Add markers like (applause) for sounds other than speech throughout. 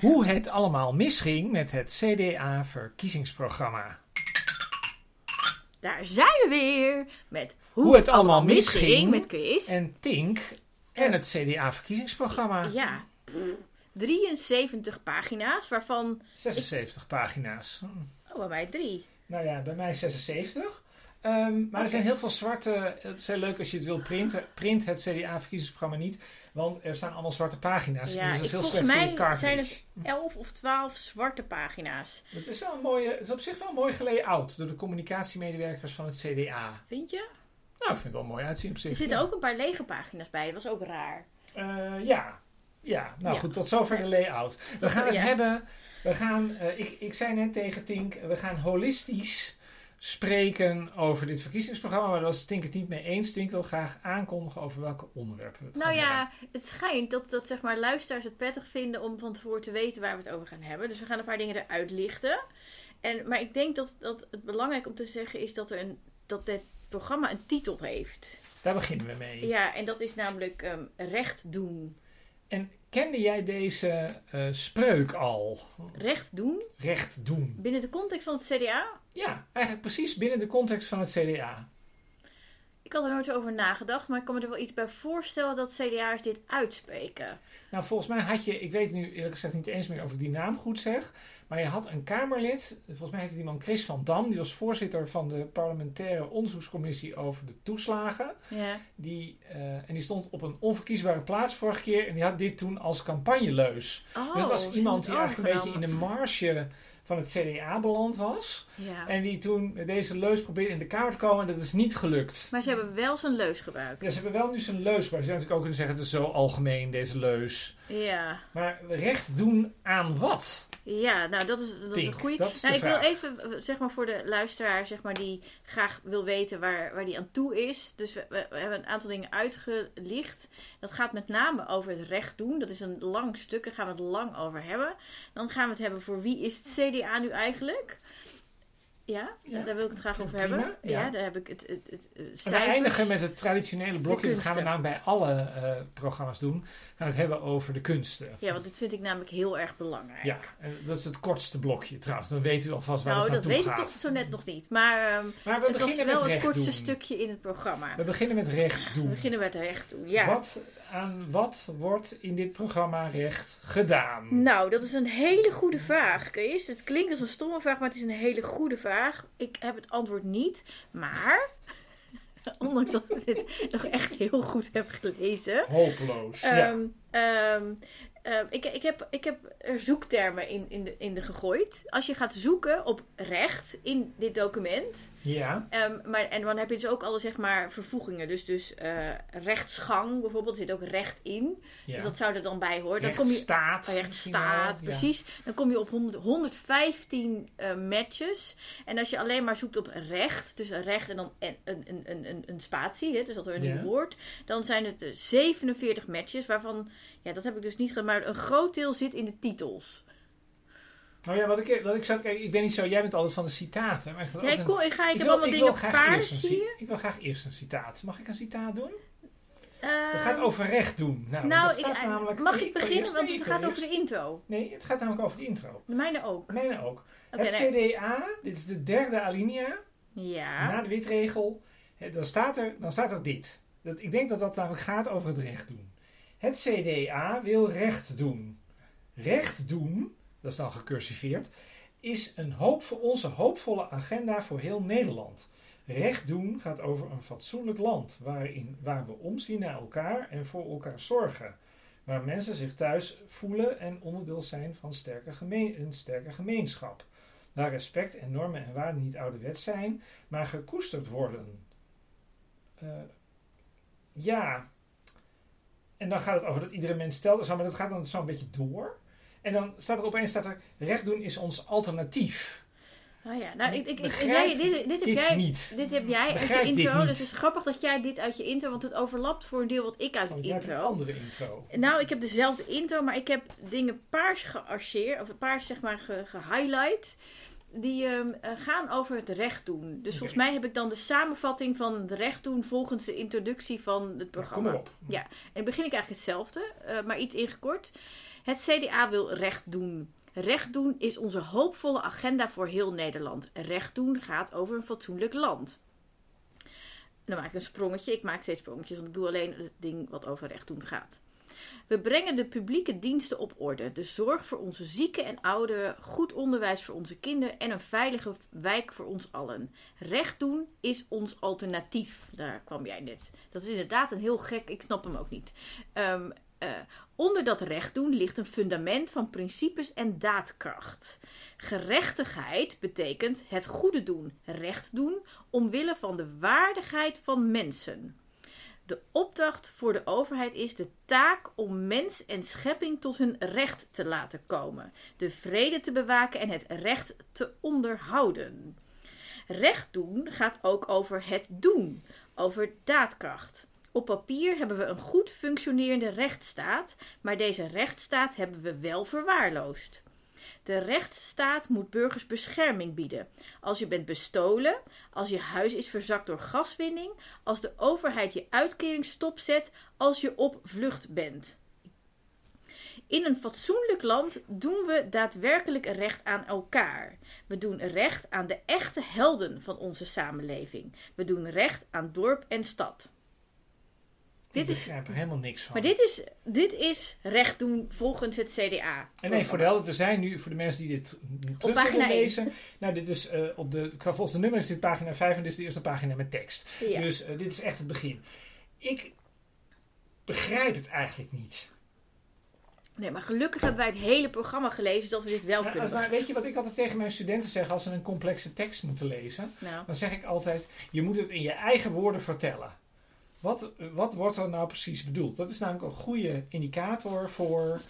Hoe het allemaal misging met het CDA-verkiezingsprogramma. Daar zijn we weer met Hoe het allemaal misging. met Chris. En Tink en het CDA-verkiezingsprogramma. Ja, 73 pagina's, waarvan... 76 pagina's. Oh, bij mij drie. Nou ja, bij mij 76. Ehm, maar er zijn heel veel zwarte. Het is heel leuk als je het wil printen. Print het CDA-verkiezingsprogramma niet. Want er staan allemaal zwarte pagina's. Ja, dus dat is heel slecht voor cartridge. zijn het 11 of 12 zwarte pagina's. Het is wel een mooie. Het is op zich wel mooi gelayout door de communicatiemedewerkers van het CDA. Vind je? Nou, ik vind het wel mooi uitzien op zich. Er zitten ja. ook een paar lege pagina's bij. Dat was ook raar. Eh, ja. Ja, nou Ja. goed, tot zover de layout. We gaan het hebben. We gaan, eh, ik, ik zei net tegen Tink, we gaan holistisch spreken over dit verkiezingsprogramma. Maar daar was Tink het niet mee eens. Tink wil graag aankondigen over welke onderwerpen we het Nou gaan hebben. ja, het schijnt dat, dat zeg maar, luisteraars het prettig vinden om van tevoren te weten waar we het over gaan hebben. Dus we gaan een paar dingen eruit lichten. En, maar ik denk dat, dat het belangrijk om te zeggen is dat, er een, dat dit programma een titel heeft. Daar beginnen we mee. Ja, en dat is namelijk ehm, recht doen. En kende jij deze eh, spreuk al? Recht doen Recht doen. binnen de context van het CDA? Ja, eigenlijk precies binnen de context van het CDA. Ik had er nooit over nagedacht, maar ik kan me er wel iets bij voorstellen dat CDA'ers dit uitspreken. Nou, volgens mij had je, ik weet nu eerlijk gezegd niet eens meer of ik die naam goed zeg, maar je had een Kamerlid, volgens mij heette die man Chris van Dam, die was voorzitter van de parlementaire onderzoekscommissie over de toeslagen. Ja. Die, eh, en die stond op een onverkiesbare plaats vorige keer en die had dit toen als campagneleus. Oh, dus het was iemand die eigenlijk een beetje in de marge van het CDA beland was. Ja. En die toen deze leus probeerde in de Kamer te komen en dat is niet gelukt. Maar ze hebben wel zijn leus gebruikt. Ja, ze hebben wel nu zijn leus, maar ze zouden natuurlijk ook kunnen zeggen het is zo algemeen deze leus. Ja. Maar recht doen aan wat? Ja, nou dat is, dat is een goede. dat is de Nou, ik wil even, eh, zeg maar voor de luisteraar, zeg maar, die graag wil weten waar, waar die aan toe is. Dus we, we, hebben een aantal dingen uitgelicht. Dat gaat met name over het recht doen. Dat is een lang stuk, daar gaan we het lang over hebben. Dan gaan we het hebben voor wie is het CDA nu eigenlijk? Ja, Ja, daar wil ik het graag over prima, hebben. Ja. ja. daar heb ik het, het, het, we eindigen met het traditionele blokje. Dat gaan we kunsten. nou bij alle eh, programma's doen. We gaan het hebben over de kunsten. Ja, want dit vind ik namelijk heel erg belangrijk. Ja, en dat is het kortste blokje trouwens. Dan weet u alvast waar nou, het dat naartoe weet ik gaat. toch zo net nog niet. Maar ehm, Maar we het was beginnen wel met het kortste doen. stukje in het programma. We beginnen met recht doen. We beginnen met recht doen. Ja. Wat, aan wat wordt in dit programma recht gedaan? Nou, dat is een hele goede vraag, Kees. Het klinkt als een stomme vraag, maar het is een hele goede vraag. Ik heb het antwoord niet, maar... (laughs) Ondanks dat ik dit nog echt heel goed heb gelezen. Hopeloos. ja. Ehm, ehm, ik, ik, heb, ik heb er zoektermen in, in, de, in de gegooid. Als je gaat zoeken op recht in dit document. ja. Ehm, maar, en dan heb je dus ook alle zeg maar, vervoegingen. Dus, dus eh, rechtsgang bijvoorbeeld, zit ook recht in. ja. Dus dat zou er dan bij horen. Dan kom je Rechtsstaat. Ja. precies. Dan kom je op 100 115 eh, matches. En als je alleen maar zoekt op recht, dus recht en dan een, een, een, een, een, een spatie, hè, dus dat er een Ja. nieuw woord, dan zijn het eh, 47 matches, waarvan, ja, dat heb ik dus niet gedaan, maar een groot deel zit in de titels. Nou ja, wat ik, wat ik zou kijken, ik ben niet zo, jij bent altijd van de citaten. Maar ik, Ja, ga, ik, ik heb wil, allemaal dingen zie ci- je? Ik wil graag eerst een citaat. Mag ik een citaat doen? Eh, Het gaat over recht doen. Nou, nou, ik, namelijk... mag ik wil beginnen? eerst- Want het gaat over de intro. Nee, het gaat namelijk over de intro. De mijne ook. Mijne ook. Het nee. CDA, dit is de derde alinea, Ja. na de witregel. Dan staat er, dan staat er dit. Dat, ik denk dat dat namelijk gaat over het recht doen. Het CDA wil recht doen. Recht doen, dat is dan gecursiveerd, is een hoop voor onze hoopvolle agenda voor heel Nederland. Recht doen gaat over een fatsoenlijk land, waarin, waar we omzien naar elkaar en voor elkaar zorgen. Waar mensen zich thuis voelen en onderdeel zijn van sterke gemeen, een sterke gemeenschap. Waar respect en normen en waarden niet ouderwets zijn, maar gekoesterd worden. Eh, ja. En dan gaat het over dat iedere mens stelt, zo, maar dat gaat dan zo'n beetje door. En dan staat er opeens, staat er, recht doen is ons alternatief. Nou ja, nou, ik, ik, jij, dit, dit heb Dit jij niet. Dit heb jij uit je intro. Dus het is grappig dat jij dit uit je intro, want het overlapt voor een deel wat ik uit de jij hebt een intro. andere intro. Nou, ik heb dezelfde intro, maar ik heb dingen paars gearcheerd, of paars zeg maar ge- gehighlight. Die ehm, eh, gaan over het recht doen. Dus volgens mij heb ik dan de samenvatting van het recht doen volgens de introductie van het programma. kom maar op. Ja. En dan begin ik eigenlijk hetzelfde, eh, maar iets ingekort. Het CDA wil recht doen. Recht doen is onze hoopvolle agenda voor heel Nederland. Recht doen gaat over een fatsoenlijk land. Dan maak ik een sprongetje. Ik maak steeds sprongetjes, want ik doe alleen het ding wat over recht doen gaat. We brengen de publieke diensten op orde. De zorg voor onze zieken en ouderen, goed onderwijs voor onze kinderen en een veilige wijk voor ons allen. Recht doen is ons alternatief. Daar kwam jij net. Dat is inderdaad een heel gek, ik snap hem ook niet. Um, uh, onder dat recht doen ligt een fundament van principes en daadkracht. Gerechtigheid betekent het goede doen, recht doen, omwille van de waardigheid van mensen. De opdracht voor de overheid is de taak om mens en schepping tot hun recht te laten komen, de vrede te bewaken en het recht te onderhouden. Recht doen gaat ook over het doen, over daadkracht. Op papier hebben we een goed functionerende rechtsstaat, maar deze rechtsstaat hebben we wel verwaarloosd. De rechtsstaat moet burgers bescherming bieden. Als je bent bestolen, als je huis is verzakt door gaswinning, als de overheid je uitkering stopzet, als je op vlucht bent. In een fatsoenlijk land doen we daadwerkelijk recht aan elkaar. We doen recht aan de echte helden van onze samenleving. We doen recht aan dorp en stad. Dit ik begrijp er helemaal niks van. Maar dit is, dit is recht doen volgens het CDA. En nee, voor de helft, we zijn nu, voor de mensen die dit terug willen lezen. Nou, dit is uh, op de, volgens de nummer is dit pagina 5 en dit is de eerste pagina met tekst. Ja. Dus uh, dit is echt het begin. Ik begrijp het eigenlijk niet. Nee, maar gelukkig hebben wij het hele programma gelezen dat we dit wel ja, kunnen. Maar weet je wat ik altijd tegen mijn studenten zeg als ze een complexe tekst moeten lezen? Nou. Dan zeg ik altijd: je moet het in je eigen woorden vertellen. Wat, wat wordt er nou precies bedoeld? Dat is namelijk een goede indicator voor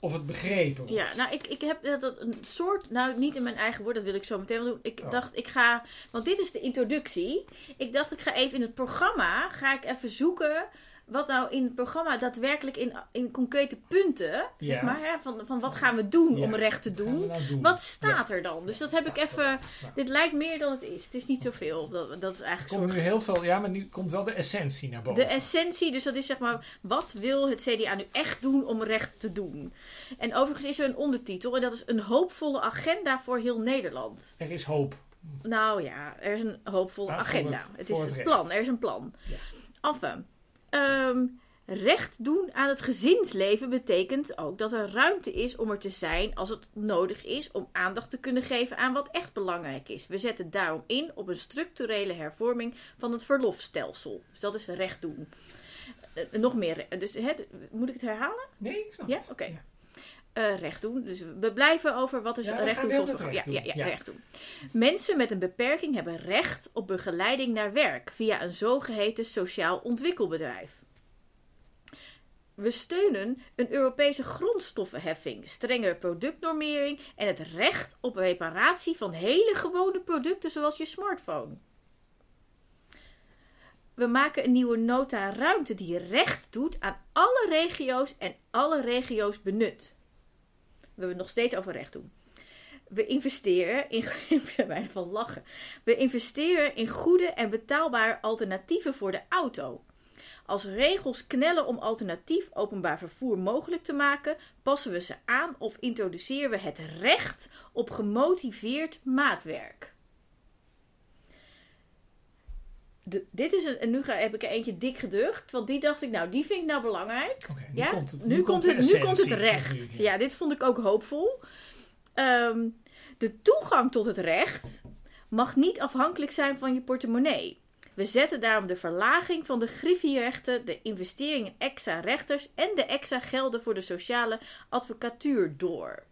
of het begrepen wordt. Ja, nou, ik, ik heb dat een soort, nou niet in mijn eigen woord, dat wil ik zo meteen wel doen. Ik oh. dacht, ik ga, want dit is de introductie. Ik dacht, ik ga even in het programma, ga ik even zoeken wat nou in het programma daadwerkelijk in, in concrete punten, zeg maar, hè, van, van wat gaan we doen om recht te doen, nou wat staat er dan? Dus dat heb ik even, dit lijkt meer dan het is. Het is niet zoveel, dat, dat is eigenlijk Er komt nu heel veel, ja, maar nu komt wel de essentie naar boven. De essentie, dus dat is zeg maar, wat wil het CDA nu echt doen om recht te doen? En overigens is er een ondertitel en dat is een hoopvolle agenda voor heel Nederland. Er is hoop. Nou ja, er is een hoopvolle agenda. Het, is het, plan, er is een plan. Ja. Enfin, Um, recht doen aan het gezinsleven betekent ook dat er ruimte is om er te zijn als het nodig is om aandacht te kunnen geven aan wat echt belangrijk is. We zetten daarom in op een structurele hervorming van het verlofstelsel. Dus dat is recht doen. Uh, nog meer. Dus hè, moet ik het herhalen? Nee, ik snap ja? Oké. Okay. Uh, recht doen. Dus we blijven over wat is recht doen. Recht ja, ja, ja, recht doen. Mensen met een beperking hebben recht op begeleiding naar werk via een zogeheten sociaal ontwikkelbedrijf. We steunen een Europese grondstoffenheffing, strengere productnormering en het recht op reparatie van hele gewone producten zoals je smartphone. We maken een nieuwe nota ruimte die recht doet aan alle regio's en alle regio's benut. We hebben het nog steeds over recht doen. We investeren in. (laughs) Ik van lachen. We investeren in goede en betaalbare alternatieven voor de auto. Als regels knellen om alternatief openbaar vervoer mogelijk te maken, passen we ze aan of introduceren we het recht op gemotiveerd maatwerk. De, dit is een, en nu ga, heb ik er eentje dik geducht, want die dacht ik, nou, die vind ik nou belangrijk. Okay, nu, ja? komt het, nu, komt het, nu komt het recht. ja. dit vond ik ook hoopvol. Um, de toegang tot het recht mag niet afhankelijk zijn van je portemonnee. We zetten daarom de verlaging van de griffierechten, de investering in extra rechters en de extra gelden voor de sociale advocatuur door.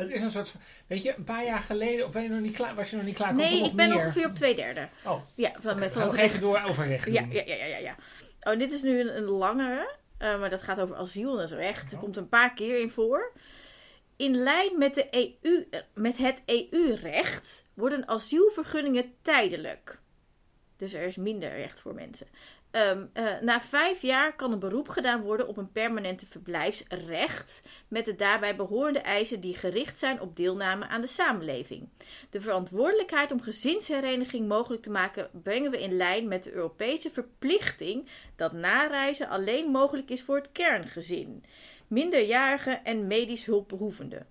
Het is een soort van, weet je, een paar jaar geleden, of ben je nog niet klaar, was je nog niet klaar? Nee, ik ben meer... ongeveer op twee derde. Oh, ja, van, okay, van nog even door over recht ja, ja, ja, ja, ja. Oh, dit is nu een, een langere, uh, maar dat gaat over asiel en dat is recht. Oh. Er komt een paar keer in voor. In lijn met, de EU, met het EU-recht worden asielvergunningen tijdelijk. Dus er is minder recht voor mensen. Um, uh, na vijf jaar kan een beroep gedaan worden op een permanente verblijfsrecht met de daarbij behorende eisen die gericht zijn op deelname aan de samenleving. De verantwoordelijkheid om gezinshereniging mogelijk te maken brengen we in lijn met de Europese verplichting dat nareizen alleen mogelijk is voor het kerngezin. minderjarigen en medisch hulpbehoevenden.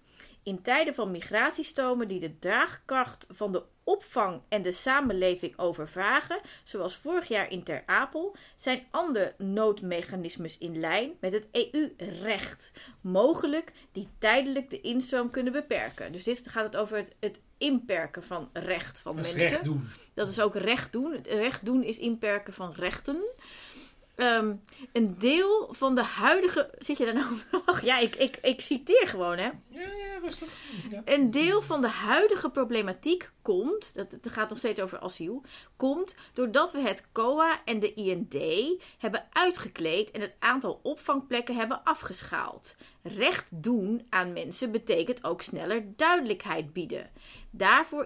In tijden van migratiestromen die de draagkracht van de opvang en de samenleving overvragen, zoals vorig jaar in Ter Apel, zijn andere noodmechanismes in lijn met het EU-recht mogelijk die tijdelijk de instroom kunnen beperken. Dus dit gaat het over het, het inperken van recht van Dat is mensen. recht doen. Dat is ook recht doen. Het Recht doen is inperken van rechten. Ehm, een deel van de huidige. Zit je daar nou lachen? Ja, ik, ik, ik citeer gewoon, hè. Ja, ja, rustig. Ja. Een deel van de huidige problematiek komt, dat, het gaat nog steeds over asiel, komt doordat we het COA en de IND hebben uitgekleed en het aantal opvangplekken hebben afgeschaald. Recht doen aan mensen betekent ook sneller duidelijkheid bieden. Daarvoor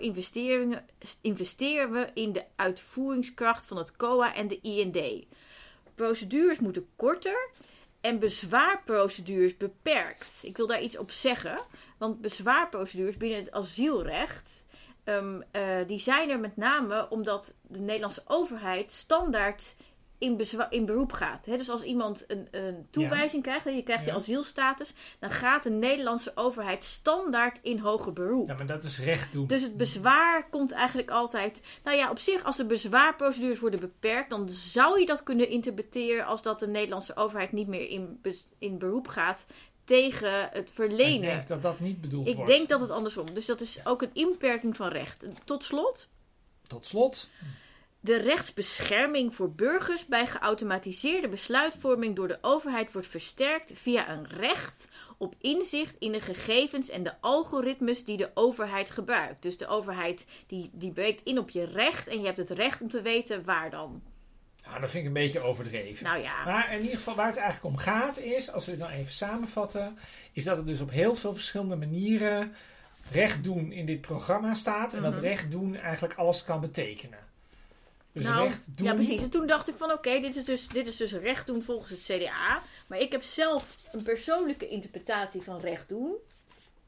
investeren we in de uitvoeringskracht van het COA en de IND. Procedures moeten korter en bezwaarprocedures beperkt. Ik wil daar iets op zeggen. Want bezwaarprocedures binnen het asielrecht. ehm, eh, die zijn er met name omdat de Nederlandse overheid standaard in, in beroep gaat. Dus als iemand een, een toewijzing krijgt, hè, je krijgt je Ja. asielstatus, dan gaat de Nederlandse overheid standaard in hoger beroep. ja, maar dat is recht doen. Dus het bezwaar komt eigenlijk altijd. Nou ja, op zich, als de bezwaarprocedures worden beperkt, dan zou je dat kunnen interpreteren als dat de Nederlandse overheid niet meer in, in beroep gaat tegen het ik verlenen. denk dat dat niet bedoeld Ik wordt. denk dat het andersom. Dus dat is ook een inperking van recht. Tot slot, Tot slot. De rechtsbescherming voor burgers bij geautomatiseerde besluitvorming door de overheid wordt versterkt via een recht op inzicht in de gegevens en de algoritmes die de overheid gebruikt. Dus de overheid die, die breekt in op je recht en je hebt het recht om te weten waar dan. Nou, dat vind ik een beetje overdreven. Nou ja, Maar in ieder geval waar het eigenlijk om gaat is, als we het nou even samenvatten, is dat het dus op heel veel verschillende manieren recht doen in dit programma staat. En dat Mhm. recht doen eigenlijk alles kan betekenen. Dus nou, recht doen. ja precies. En toen dacht ik van oké, dit, is dus, dit is dus recht doen volgens het CDA. Maar ik heb zelf een persoonlijke interpretatie van recht doen.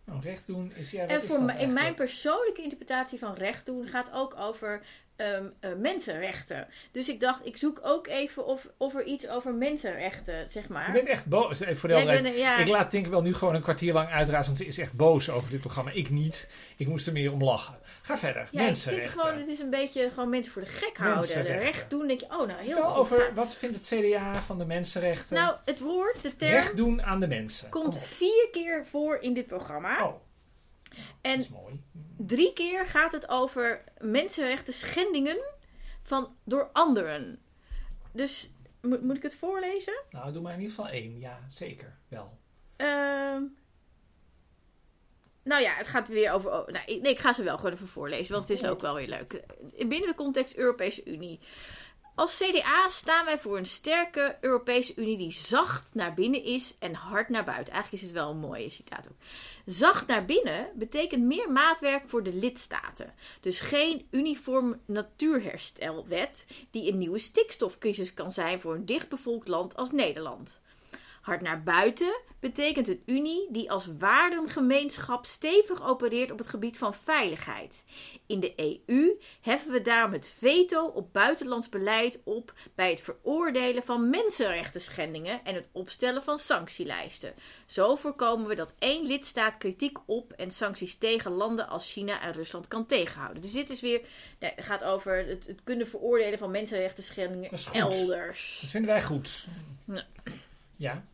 Nou, recht doen is ja. En is voor dat mij- in mijn persoonlijke interpretatie van recht doen gaat ook over ehm, eh, mensenrechten. Dus ik dacht, ik zoek ook even of, of er iets over mensenrechten, zeg maar. Je bent echt boos. Even voor de ik ja, laat Tinkerbell nu gewoon een kwartier lang uitrazen, want ze is echt boos over dit programma. Ik niet. Ik moest er meer om lachen. Ga verder. ja, ik vind Mensenrechten. het gewoon, het is een beetje gewoon mensen voor de gek houden. Mensenrechten. Recht doen, denk je, oh nou, heel goed. over wat vindt het CDA van de mensenrechten? Nou, het woord, de term, recht doen aan de mensen. komt vier keer voor in dit programma. Oh, en dat is mooi. drie keer gaat het over mensenrechten schendingen van, door anderen. Dus moet, moet ik het voorlezen? Nou, doe maar in ieder geval één. Ja, zeker. Wel. Ehm, nou ja, het gaat weer over. oh, nou, nee, ik ga ze wel gewoon even voorlezen, want het is ook wel weer leuk. Binnen de context Europese Unie. Als CDA staan wij voor een sterke Europese Unie die zacht naar binnen is en hard naar buiten. Eigenlijk is het wel een mooie citaat ook. Zacht naar binnen betekent meer maatwerk voor de lidstaten. Dus geen uniform natuurherstelwet die een nieuwe stikstofcrisis kan zijn voor een dichtbevolkt land als Nederland. Hard naar buiten betekent een Unie die als waardengemeenschap stevig opereert op het gebied van veiligheid. In de EU heffen we daarom het veto op buitenlands beleid op bij het veroordelen van mensenrechten schendingen en het opstellen van sanctielijsten. Zo voorkomen we dat één lidstaat kritiek op en sancties tegen landen als China en Rusland kan tegenhouden. Dus dit is weer, nee, het gaat over het, het kunnen veroordelen van mensenrechten schendingen Dat elders. Dat vinden wij goed. Ja,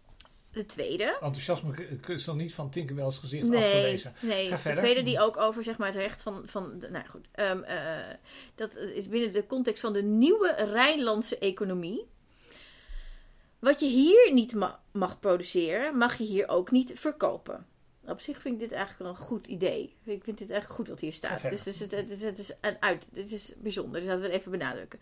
De tweede. enthousiasme is nog niet van Tinkerbell's gezicht af te Nee, lezen. nee. Ga de tweede die ook over zeg maar, het recht van. van de- nou goed, ehm, eh, dat is binnen de context van de nieuwe Rijnlandse economie. Wat je hier niet ma- mag produceren, mag je hier ook niet verkopen. Op zich vind ik dit eigenlijk wel een goed idee. Ik vind dit echt goed wat hier staat. Dus, dus het, het, het is een uit. Dit is bijzonder. Dus laten we het even benadrukken.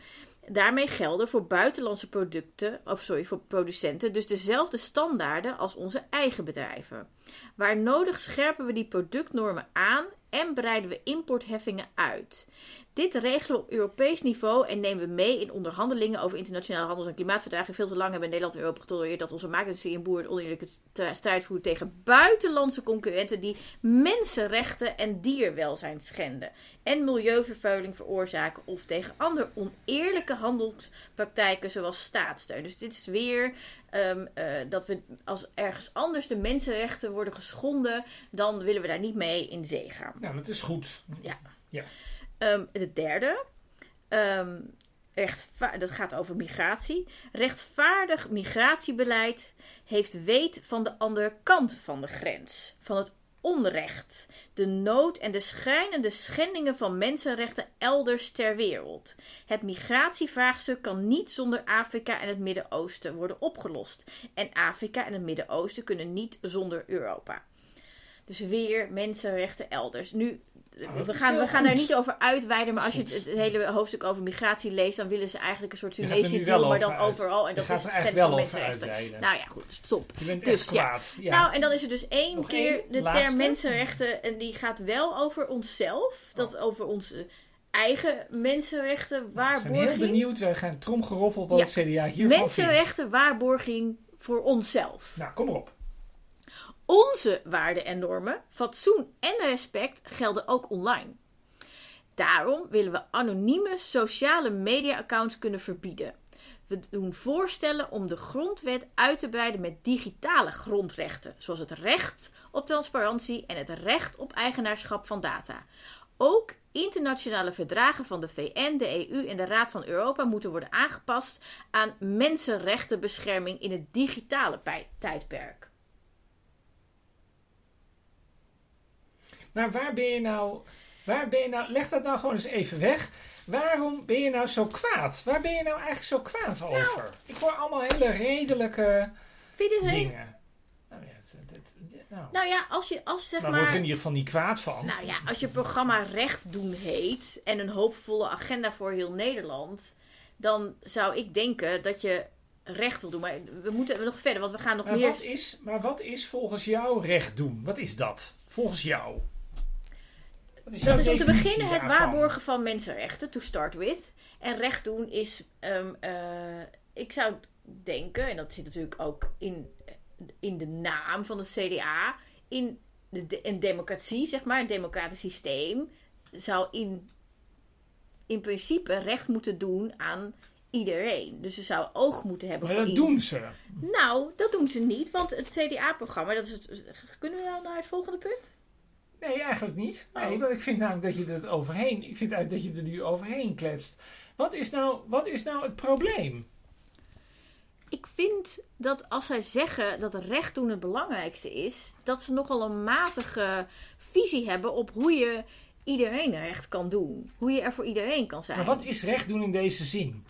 Daarmee gelden voor buitenlandse producten, of sorry, voor producenten, dus dezelfde standaarden als onze eigen bedrijven. Waar nodig scherpen we die productnormen aan en breiden we importheffingen uit. Dit regelen we op Europees niveau en nemen we mee in onderhandelingen over internationale handels- en klimaatverdragen. Veel te lang hebben Nederland en Europa getolereerd dat onze maakindustrie en boeren oneerlijke st- strijd voeren tegen buitenlandse concurrenten die mensenrechten en dierwelzijn schenden en milieuvervuiling veroorzaken of tegen andere oneerlijke handelspraktijken zoals staatssteun. Dus dit is weer ehm, eh, dat we als ergens anders de mensenrechten worden geschonden, dan willen we daar niet mee in zee gaan. Nou, dat is goed. Ehm, de derde, rechtva- dat gaat over migratie. Rechtvaardig migratiebeleid heeft weet van de andere kant van de grens, van het onrecht, de nood en de schrijnende schendingen van mensenrechten elders ter wereld. Het migratievraagstuk kan niet zonder Afrika en het Midden-Oosten worden opgelost. En Afrika en het Midden-Oosten kunnen niet zonder Europa. Dus weer mensenrechten elders. Nu, dat we gaan, heel we gaan daar niet over uitweiden, maar Dat als je het, hele hoofdstuk over migratie leest, dan willen ze eigenlijk een soort Tunesië deal, maar dan uit. overal. En dat is het schending wel van mensenrechten. uitweiden. Nou ja, goed, stop. Je bent Dus, echt kwaad. Ja. Nou, en dan is er dus één Nog keer één de laatste? term mensenrechten. En die gaat wel over onszelf. Dat Oh. over onze eigen mensenrechten we zijn heel waarborging. benieuwd. Wij gaan tromgeroffeld wat Ja. het CDA hiervan vindt. Mensenrechten waarborging voor onszelf. Nou, kom erop. Onze waarden en normen, fatsoen en respect gelden ook online. Daarom willen we anonieme sociale media-accounts kunnen verbieden. We doen voorstellen om de grondwet uit te breiden met digitale grondrechten, zoals het recht op transparantie en het recht op eigenaarschap van data. Ook internationale verdragen van de VN, de EU en de Raad van Europa moeten worden aangepast aan mensenrechtenbescherming in het digitale tijdperk. Maar waar ben je nou... Waar ben je nou... Leg dat nou gewoon eens even weg. Waarom ben je nou zo kwaad? Waar ben je nou eigenlijk zo kwaad over? Ik hoor allemaal hele redelijke dingen. Nou ja, het, het- het- nou. Nou ja, als je als zeg maar maar. wordt er in ieder geval niet kwaad van. Nou ja, als je programma Recht doen heet en een hoopvolle agenda voor heel Nederland, dan zou ik denken dat je recht wil doen. Maar we moeten nog verder, want we gaan nog maar, meer. wat is, maar wat is volgens jou recht doen? Wat is dat? Volgens jou? Is Dat is om te beginnen het daarvan? waarborgen van mensenrechten, to start with. En recht doen is, ehm, eh, ik zou denken, en dat zit natuurlijk ook in, in de naam van het CDA, in de, de- een democratie, zeg maar, een democratisch systeem, zou in, in principe recht moeten doen aan iedereen. Dus ze zou oog moeten hebben Maar voor dat iedereen. doen ze. Nou, dat doen ze niet, want het CDA-programma, dat is het. Kunnen we nou naar het volgende punt? Nee, eigenlijk niet. Nee, Oh. want ik vind namelijk dat je er overheen. Ik vind eigenlijk dat je er nu overheen kletst. Wat is nou, wat is nou het probleem? Ik vind dat als zij zeggen dat recht doen het belangrijkste is, dat ze nogal een matige visie hebben op hoe je iedereen recht kan doen. Hoe je er voor iedereen kan zijn. Maar wat is recht doen in deze zin?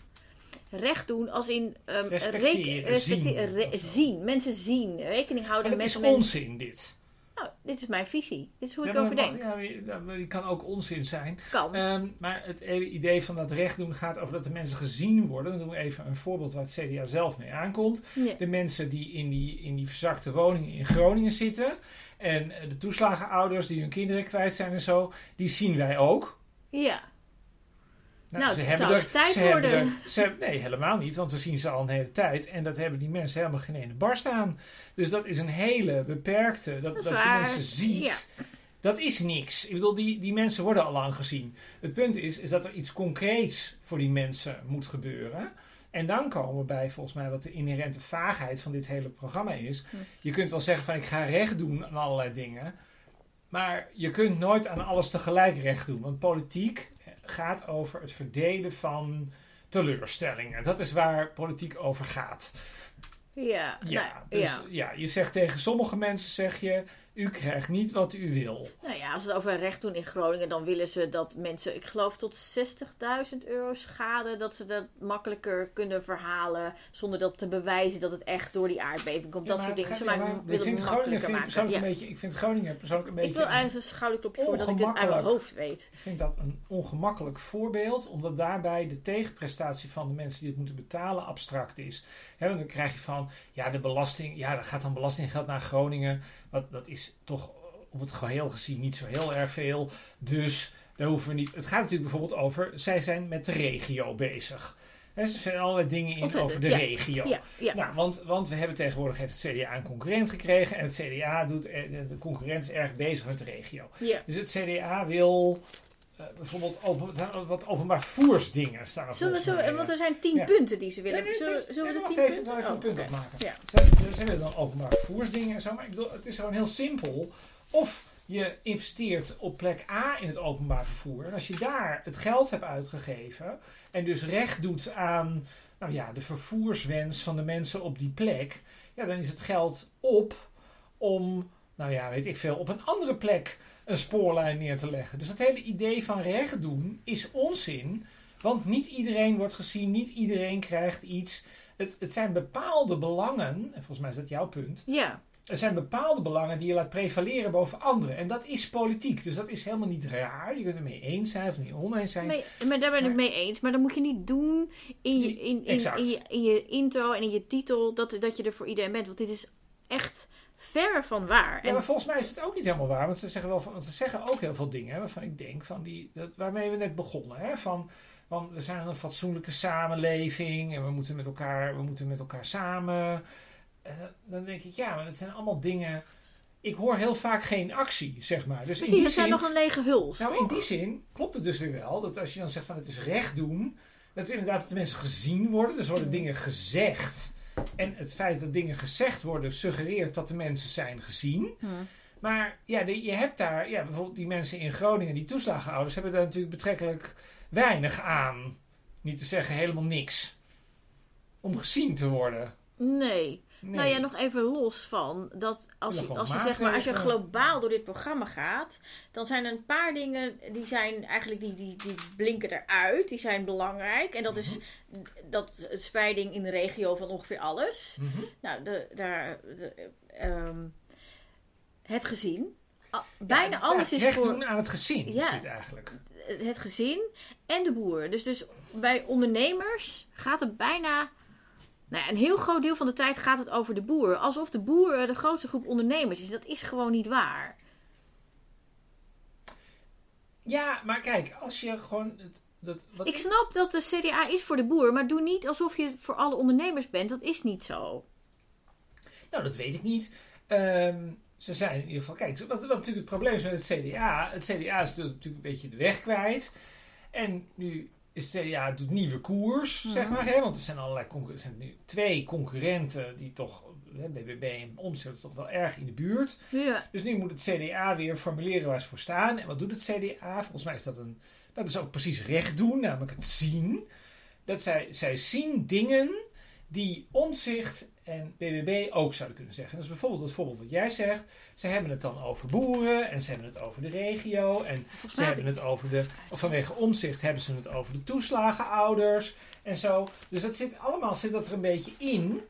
Recht doen als in ehm, Respecteren, zien, re- zien. Mensen zien. Rekening houden dat met is mensen. onzin, dit. Nou, dit is mijn visie. Dit is hoe Ja, ik over denk. ja, die kan ook onzin zijn. Kan. Ehm, maar het hele idee van dat recht doen gaat over dat de mensen gezien worden. Dan doen we even een voorbeeld waar het CDA zelf mee aankomt. Ja. De mensen die in die, in die verzakte woningen in Groningen zitten. En eh, de toeslagenouders die hun kinderen kwijt zijn en zo. Die zien wij ook. ja. Nou, ze het hebben zou er, tijd ze hebben worden. er- ze nee, helemaal niet, want we zien ze al een hele tijd. En dat hebben die mensen helemaal geen ene barst aan. Dus dat is een hele beperkte. Dat, Dat je mensen ziet. Ja. Dat is niks. Ik bedoel, die, die mensen worden al lang gezien. Het punt is, is dat er iets concreets voor die mensen moet gebeuren. En dan komen we bij volgens mij wat de inherente vaagheid van dit hele programma is. Hm. Je kunt wel zeggen van ik ga recht doen aan allerlei dingen. Maar je kunt nooit aan alles tegelijk recht doen. Want politiek gaat over het verdelen van teleurstellingen. Dat is waar politiek over gaat. Ja. Ja, nou, dus ja. ja, je zegt tegen sommige mensen zeg je, u krijgt niet wat u wil. Nou ja, als we het over recht doen in Groningen, dan willen ze dat mensen, ik geloof tot 60.000 euro schade, dat ze dat makkelijker kunnen verhalen zonder dat te bewijzen dat het echt door die aardbeving komt. Ja, dat soort dingen. Ze willen ik vind Groningen vind ik persoonlijk maken. een Ja. beetje, ik vind Groningen persoonlijk een beetje. Ik wil eigenlijk een schouderklopje voor dat ik het uit mijn hoofd weet. Ik vind dat een ongemakkelijk voorbeeld, omdat daarbij de tegenprestatie van de mensen die het moeten betalen abstract is. Dan krijg je van, ja, de belasting, ja, dan gaat dan belastinggeld naar Groningen. Wat, dat is toch op het geheel gezien niet zo heel erg veel. Dus daar hoeven we niet. Het gaat natuurlijk bijvoorbeeld over, zij zijn met de regio bezig. Hè, ze vinden allerlei dingen in Ontzettend, over de ja. regio. Ja, ja. Nou, want, want we hebben tegenwoordig heeft het CDA een concurrent gekregen. En het CDA doet, de concurrent is erg bezig met de regio. ja. Dus het CDA wil eh, bijvoorbeeld open, wat openbaar vervoersdingen staan er Zullen we zo, mij. want er zijn tien Ja. punten die ze willen. Nee, het zullen, we de tien even, punten? even Oh, een punt opmaken. Ja. Ze, ze willen dan openbaar vervoersdingen en zo, maar ik bedoel, het is gewoon heel simpel. Of je investeert op plek A in het openbaar vervoer. En als je daar het geld hebt uitgegeven en dus recht doet aan nou ja, de vervoerswens van de mensen op die plek, ja, dan is het geld op om, nou ja, weet ik veel, op een andere plek een spoorlijn neer te leggen. Dus dat hele idee van recht doen is onzin, want niet iedereen wordt gezien, niet iedereen krijgt iets. Het, het zijn bepaalde belangen, en volgens mij is dat jouw punt. Ja, Er zijn bepaalde belangen die je laat prevaleren boven andere. En dat is politiek. Dus dat is helemaal niet raar. Je kunt het mee eens zijn of niet oneens zijn. nee, maar daar ben ik Maar- mee eens. Maar dat moet je niet doen in je, in, in, Exact. in, je, in je intro en in je titel dat, dat je er voor iedereen bent. Want dit is echt ver van waar. Ja, En maar volgens mij is het ook niet helemaal waar. Want ze zeggen, wel van, ze zeggen ook heel veel dingen hè, waarvan ik denk, van die, dat, waarmee we net begonnen. Hè, van, van we zijn een fatsoenlijke samenleving en we moeten met elkaar, we moeten met elkaar samen. En dan- denk ik, ja, maar dat zijn allemaal dingen. Ik hoor heel vaak geen actie, zeg maar. Dus in die dat zijn zin, nog een lege huls. nou, toch? in die zin klopt het dus weer wel. Dat als je dan zegt van het is recht doen. Dat is inderdaad dat de mensen gezien worden. Dus worden dingen gezegd. En het feit dat dingen gezegd worden suggereert dat de mensen zijn gezien. Hm. Maar ja, de- je hebt daar, ja, bijvoorbeeld die mensen in Groningen, die toeslagenouders, hebben daar natuurlijk betrekkelijk weinig aan. Niet te zeggen helemaal niks. Om gezien te worden. Nee. Nee. Nou ja, nog even los van dat als Ja, je, als je, zeg maar, als je globaal door dit programma gaat, dan zijn er een paar dingen die zijn eigenlijk die, die, die blinken eruit, die zijn belangrijk. En dat is Mhm. dat het spreiding in de regio van ongeveer alles. Mhm. Nou, de, daar, de, ehm, het gezin. Bijna alles is recht voor doen aan het gezin, is Ja. dit eigenlijk. het gezin en de boer. Dus, dus bij ondernemers gaat het bijna. Nou ja, een heel groot deel van de tijd gaat het over de boer. Alsof de boer de grootste groep ondernemers is. Dat is gewoon niet waar. Ja, maar kijk, als je gewoon... Het, dat, wat Ik snap dat de CDA is voor de boer, maar doe niet alsof je voor alle ondernemers bent. Dat is niet zo. Nou, dat weet ik niet. Ehm, ze zijn in ieder geval... Kijk, wat, wat natuurlijk het probleem is met het CDA... Het CDA is natuurlijk een beetje de weg kwijt. En nu is het CDA doet nieuwe koers, Mhm. zeg maar. Hè? Want er zijn allerlei concur- er zijn nu twee concurrenten die toch... Hè, BBB en Omtzigt toch wel erg in de buurt. Ja. Dus nu moet het CDA weer formuleren waar ze voor staan. En wat doet het CDA? Volgens mij is dat een... Dat is ook precies recht doen, namelijk het zien. Dat zij, zij zien dingen die Omtzigt en BBB ook zouden kunnen zeggen. Dat is bijvoorbeeld het voorbeeld wat jij zegt. Ze hebben het dan over boeren en ze hebben het over de regio. En Volgens ze hebben het over de... Of vanwege Omtzigt hebben ze het over de toeslagenouders en zo. Dus dat zit allemaal zit dat er een beetje in.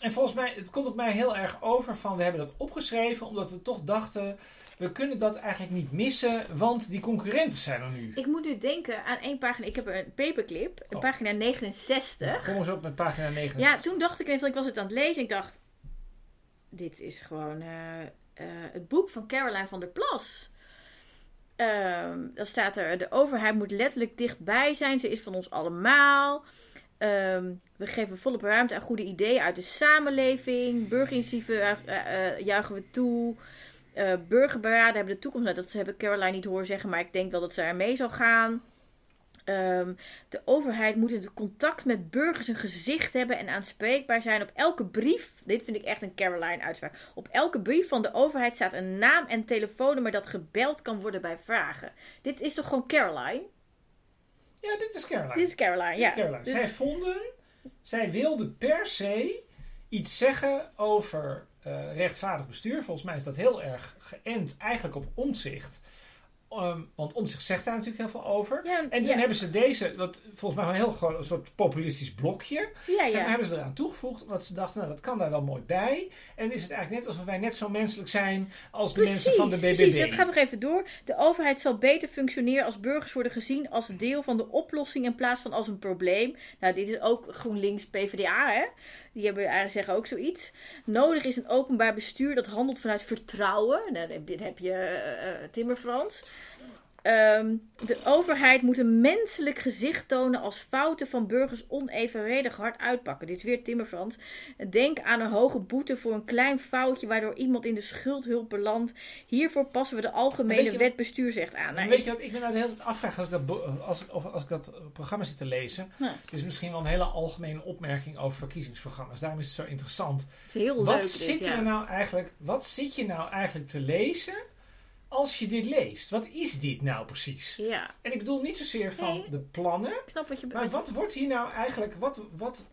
En volgens mij, het komt op mij heel erg over van... We hebben dat opgeschreven omdat we toch dachten... We kunnen dat eigenlijk niet missen, want die concurrenten zijn er nu. Ik moet nu denken aan één pagina. Ik heb een paperclip, een Oh. pagina 69. Kom eens op met pagina 69. Ja, toen dacht ik even, ik was het aan het lezen. Ik dacht, dit is gewoon eh, eh, het boek van Caroline van der Plas. Ehm dan staat er, de overheid moet letterlijk dichtbij zijn. Ze is van ons allemaal. Ehm, we geven volop ruimte aan goede ideeën uit de samenleving. Burgerinitiatieven eh, juichen we toe. Eh, burgerberaden hebben de toekomst. Nou, dat heb ik Caroline niet horen zeggen, maar ik denk wel dat ze er mee zal gaan. Ehm, de overheid moet in het contact met burgers een gezicht hebben en aanspreekbaar zijn. Op elke brief, dit vind ik echt een Caroline-uitspraak. Op elke brief van de overheid staat een naam en telefoonnummer dat gebeld kan worden bij vragen. Dit is toch gewoon Caroline? Ja, dit is Caroline. Dit is Caroline, Dit ja. is Caroline. Dus- Zij vonden, zij wilden per se iets zeggen over rechtvaardig bestuur. Volgens mij is dat heel erg geënt eigenlijk op omzicht. Ehm, want omzicht zegt daar natuurlijk heel veel over. ja, En toen ja, hebben ze deze, wat volgens mij een heel groot een soort populistisch blokje. ja, Zeg maar, ja. hebben ze eraan toegevoegd, omdat ze dachten, nou dat kan daar wel mooi bij. En is het eigenlijk net alsof wij net zo menselijk zijn als de mensen van de BBB. Precies, het gaat nog even door. De overheid zal beter functioneren als burgers worden gezien als deel van de oplossing in plaats van als een probleem. Nou, dit is ook GroenLinks PvdA, hè? Die hebben eigenlijk zeggen ook zoiets. Nodig is een openbaar bestuur dat handelt vanuit vertrouwen. Nou, dit heb je eh, eh, Ehm, de overheid moet een menselijk gezicht tonen als fouten van burgers onevenredig hard uitpakken. Dit is weer Timmermans. Denk aan een hoge boete voor een klein foutje waardoor iemand in de schuldhulp belandt. Hiervoor passen we de algemene wet bestuursrecht aan. Nou, Weet je wat, ik ben nou de hele tijd afvraag als ik dat, als, of als ik dat programma zit te lezen. Ja. Dit is misschien wel een hele algemene opmerking over verkiezingsprogramma's. Daarom is het zo interessant. het is heel Wat, leuk. zit dit, er ja. nou eigenlijk, wat zit je nou eigenlijk te lezen als je dit leest? Wat is dit nou precies? Ja, En ik bedoel niet zozeer van Nee. de plannen, ik snap wat je maar bedoelt. wat wordt hier nou eigenlijk, wat, wat,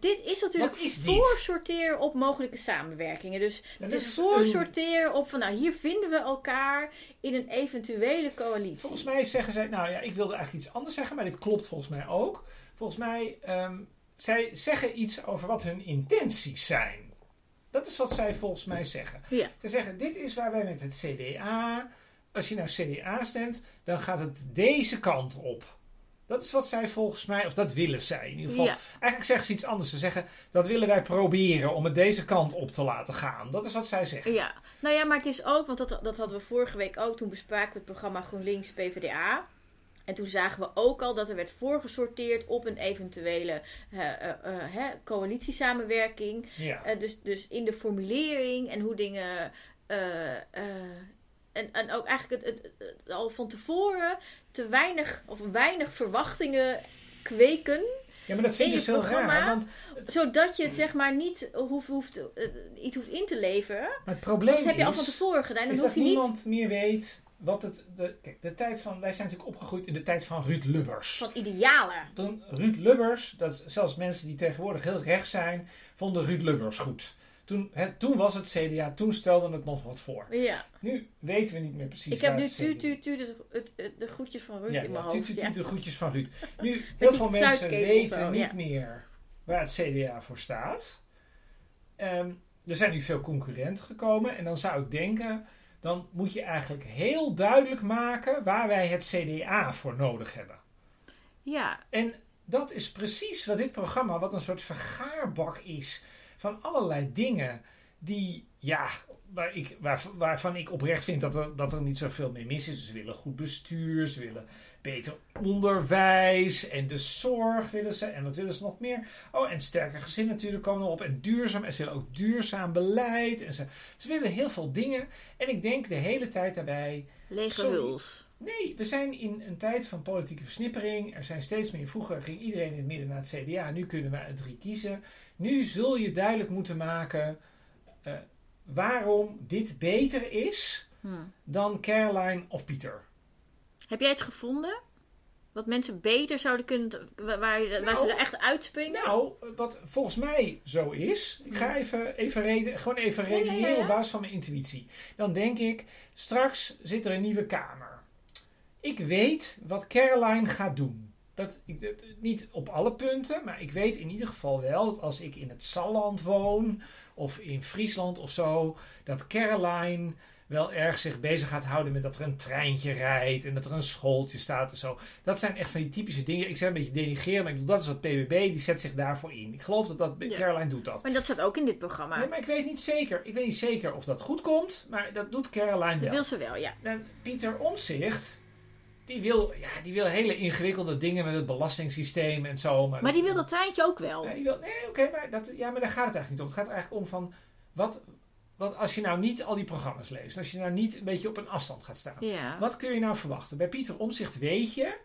Dit is natuurlijk is voorsorteren op mogelijke samenwerkingen. Dus het is voorsorteren op van nou hier vinden we elkaar in een eventuele coalitie. volgens mij zeggen zij, nou ja, ik wilde eigenlijk iets anders zeggen, maar dit klopt volgens mij ook. Volgens mij, ehm, zij zeggen iets over wat hun intenties zijn. Dat is wat zij volgens mij zeggen. Ja. Ze zeggen, dit is waar wij met het CDA, als je nou CDA stemt, dan gaat het deze kant op. Dat is wat zij volgens mij, of dat willen zij in ieder geval. Ja. Eigenlijk zeggen ze iets anders. Ze zeggen, dat willen wij proberen om het deze kant op te laten gaan. Dat is wat zij zeggen. Ja, nou ja, maar het is ook, want dat, dat hadden we vorige week ook, toen bespraken we het programma GroenLinks PvdA. En toen zagen we ook al dat er werd voorgesorteerd op een eventuele eh, hè, coalitiesamenwerking. Ja. Dus, dus in de formulering en hoe dingen. en, en ook eigenlijk het, het, het- al van tevoren te weinig of weinig verwachtingen kweken. ja, maar dat vind in ik je dus heel raar. Want Zodat je het zeg maar niet hoeft, hoeft, iets hoeft in te leveren. maar het probleem Dat heb je al van tevoren gedaan. Dan is hoef dat je niet niemand meer weet wat het... De, kijk, de tijd van... Wij zijn natuurlijk opgegroeid in de tijd van Ruud Lubbers. van idealen. Toen Ruud Lubbers, dat zelfs mensen die tegenwoordig heel recht zijn, vonden Ruud Lubbers goed. Toen, hè, toen was het CDA, toen stelde het nog wat voor. Ja. Nu weten we niet meer precies Ik heb nu het tu, tu, tu, de, het, het- de groetjes van Ruud Ja, in mijn ja, hoofd. tu, tu, ja. tu, de groetjes van Ruud. Nu, (laughs) heel veel mensen weten zo, niet meer waar het CDA voor staat. Ehm, er zijn nu veel concurrenten gekomen. En dan zou ik denken, dan moet je eigenlijk heel duidelijk maken waar wij het CDA voor nodig hebben. Ja, En dat is precies wat dit programma, wat een soort vergaarbak is van allerlei dingen die, ja, waar ik, waar, waarvan ik oprecht vind dat er, dat er niet zoveel mee mis is. Ze willen goed bestuur, ze willen beter onderwijs en de zorg willen ze. En wat willen ze nog meer? Oh, en sterker gezin natuurlijk komen erop. En duurzaam, en ze willen ook duurzaam beleid. En ze, ze willen heel veel dingen. En ik denk de hele tijd daarbij, lege Sorry. huls. Nee, we zijn in een tijd van politieke versnippering. Er zijn steeds meer. Vroeger ging iedereen in het midden naar het CDA. Nu kunnen we uit drie kiezen. Nu zul je duidelijk moeten maken eh, waarom dit beter is Hm. dan Caroline of Pieter. Heb jij het gevonden? Wat mensen beter zouden kunnen, waar, waar, waar Nou, ze er echt uitspringen? Nou, wat volgens mij zo is. Ik ga even, even reden, gewoon even Ja, ja, ja, redeneren ja. op basis van mijn intuïtie. Dan denk ik, straks zit er een nieuwe kamer. Ik weet wat Caroline gaat doen. Dat, ik, niet op alle punten, maar ik weet in ieder geval wel dat als ik in het Salland woon of in Friesland of zo, dat Caroline wel erg zich bezig gaat houden met dat er een treintje rijdt en dat er een schooltje staat en zo. Dat zijn echt van die typische dingen. Ik zeg een beetje denigreren, maar ik bedoel, dat is wat PBB, die zet zich daarvoor in. Ik geloof dat, dat Ja. Caroline doet dat. Maar dat staat ook in dit programma. Nee, maar ik weet niet zeker. Ik weet niet zeker of dat goed komt, maar dat doet Caroline dat wel. wil ze wel, ja. En Pieter Omzicht, die wil, ja, die wil hele ingewikkelde dingen met het belastingssysteem en zo. Maar, Maar die wil dat treintje ook wel. Ja, die wil, nee, oké, maar, dat, ja, maar daar gaat het eigenlijk niet om. Het gaat er eigenlijk om van, wat, wat als je nou niet al die programma's leest, als je nou niet een beetje op een afstand gaat staan. Ja. Wat kun je nou verwachten? Bij Pieter Omzicht weet je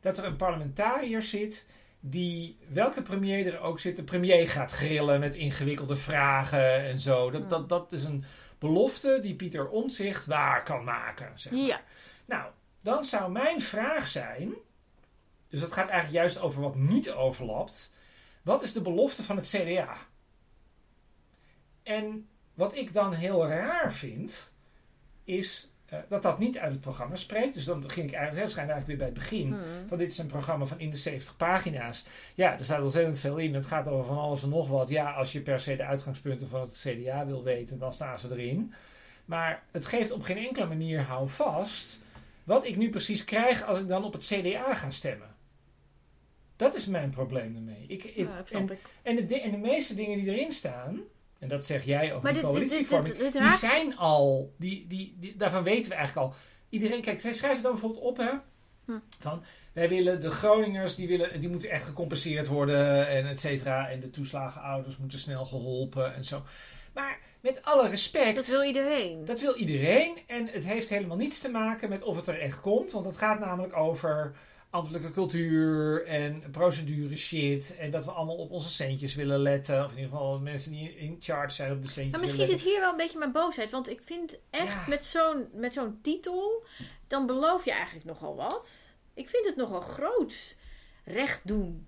dat er een parlementariër zit die, welke premier er ook zit, de premier gaat grillen met ingewikkelde vragen en zo. Dat, dat, dat is een belofte die Pieter Omzicht waar kan maken. Zeg maar. Ja. Nou, dan zou mijn vraag zijn, dus dat gaat eigenlijk juist over wat niet overlapt. Wat is de belofte van het CDA? En wat ik dan heel raar vind, is eh, dat dat niet uit het programma spreekt. Dus dan ging ik eigenlijk, waarschijnlijk eigenlijk weer bij het begin. Hm. Van dit is een programma van in de 70 pagina's. Ja, er staat ontzettend veel in. Het gaat over van alles en nog wat. Ja, als je per se de uitgangspunten van het CDA wil weten, dan staan ze erin. Maar het geeft op geen enkele manier houvast wat ik nu precies krijg als ik dan op het CDA ga stemmen. Dat is mijn probleem ermee. Ik, Ja, en, en, de, en de meeste dingen die erin staan, en dat zeg jij over de dit- dit- dit- coalitievorming, dit- die zijn al, die, die, die, daarvan weten we eigenlijk al. iedereen, kijk, zij schrijven dan bijvoorbeeld op, hè, Hm. van wij willen de Groningers, die, willen, die moeten echt gecompenseerd worden en et cetera. En de toeslagenouders moeten snel geholpen en zo. Maar met alle respect. Dat wil iedereen. Dat wil iedereen en het heeft helemaal niets te maken met of het er echt komt. Want het gaat namelijk over ambtelijke cultuur en procedure shit. En dat we allemaal op onze centjes willen letten. Of in ieder geval mensen die in charge zijn op de centjes Maar misschien zit hier wel een beetje mijn boosheid. Want ik vind echt Ja. met zo'n met zo'n titel, dan beloof je eigenlijk nogal wat. Ik vind het nogal groot. Recht doen.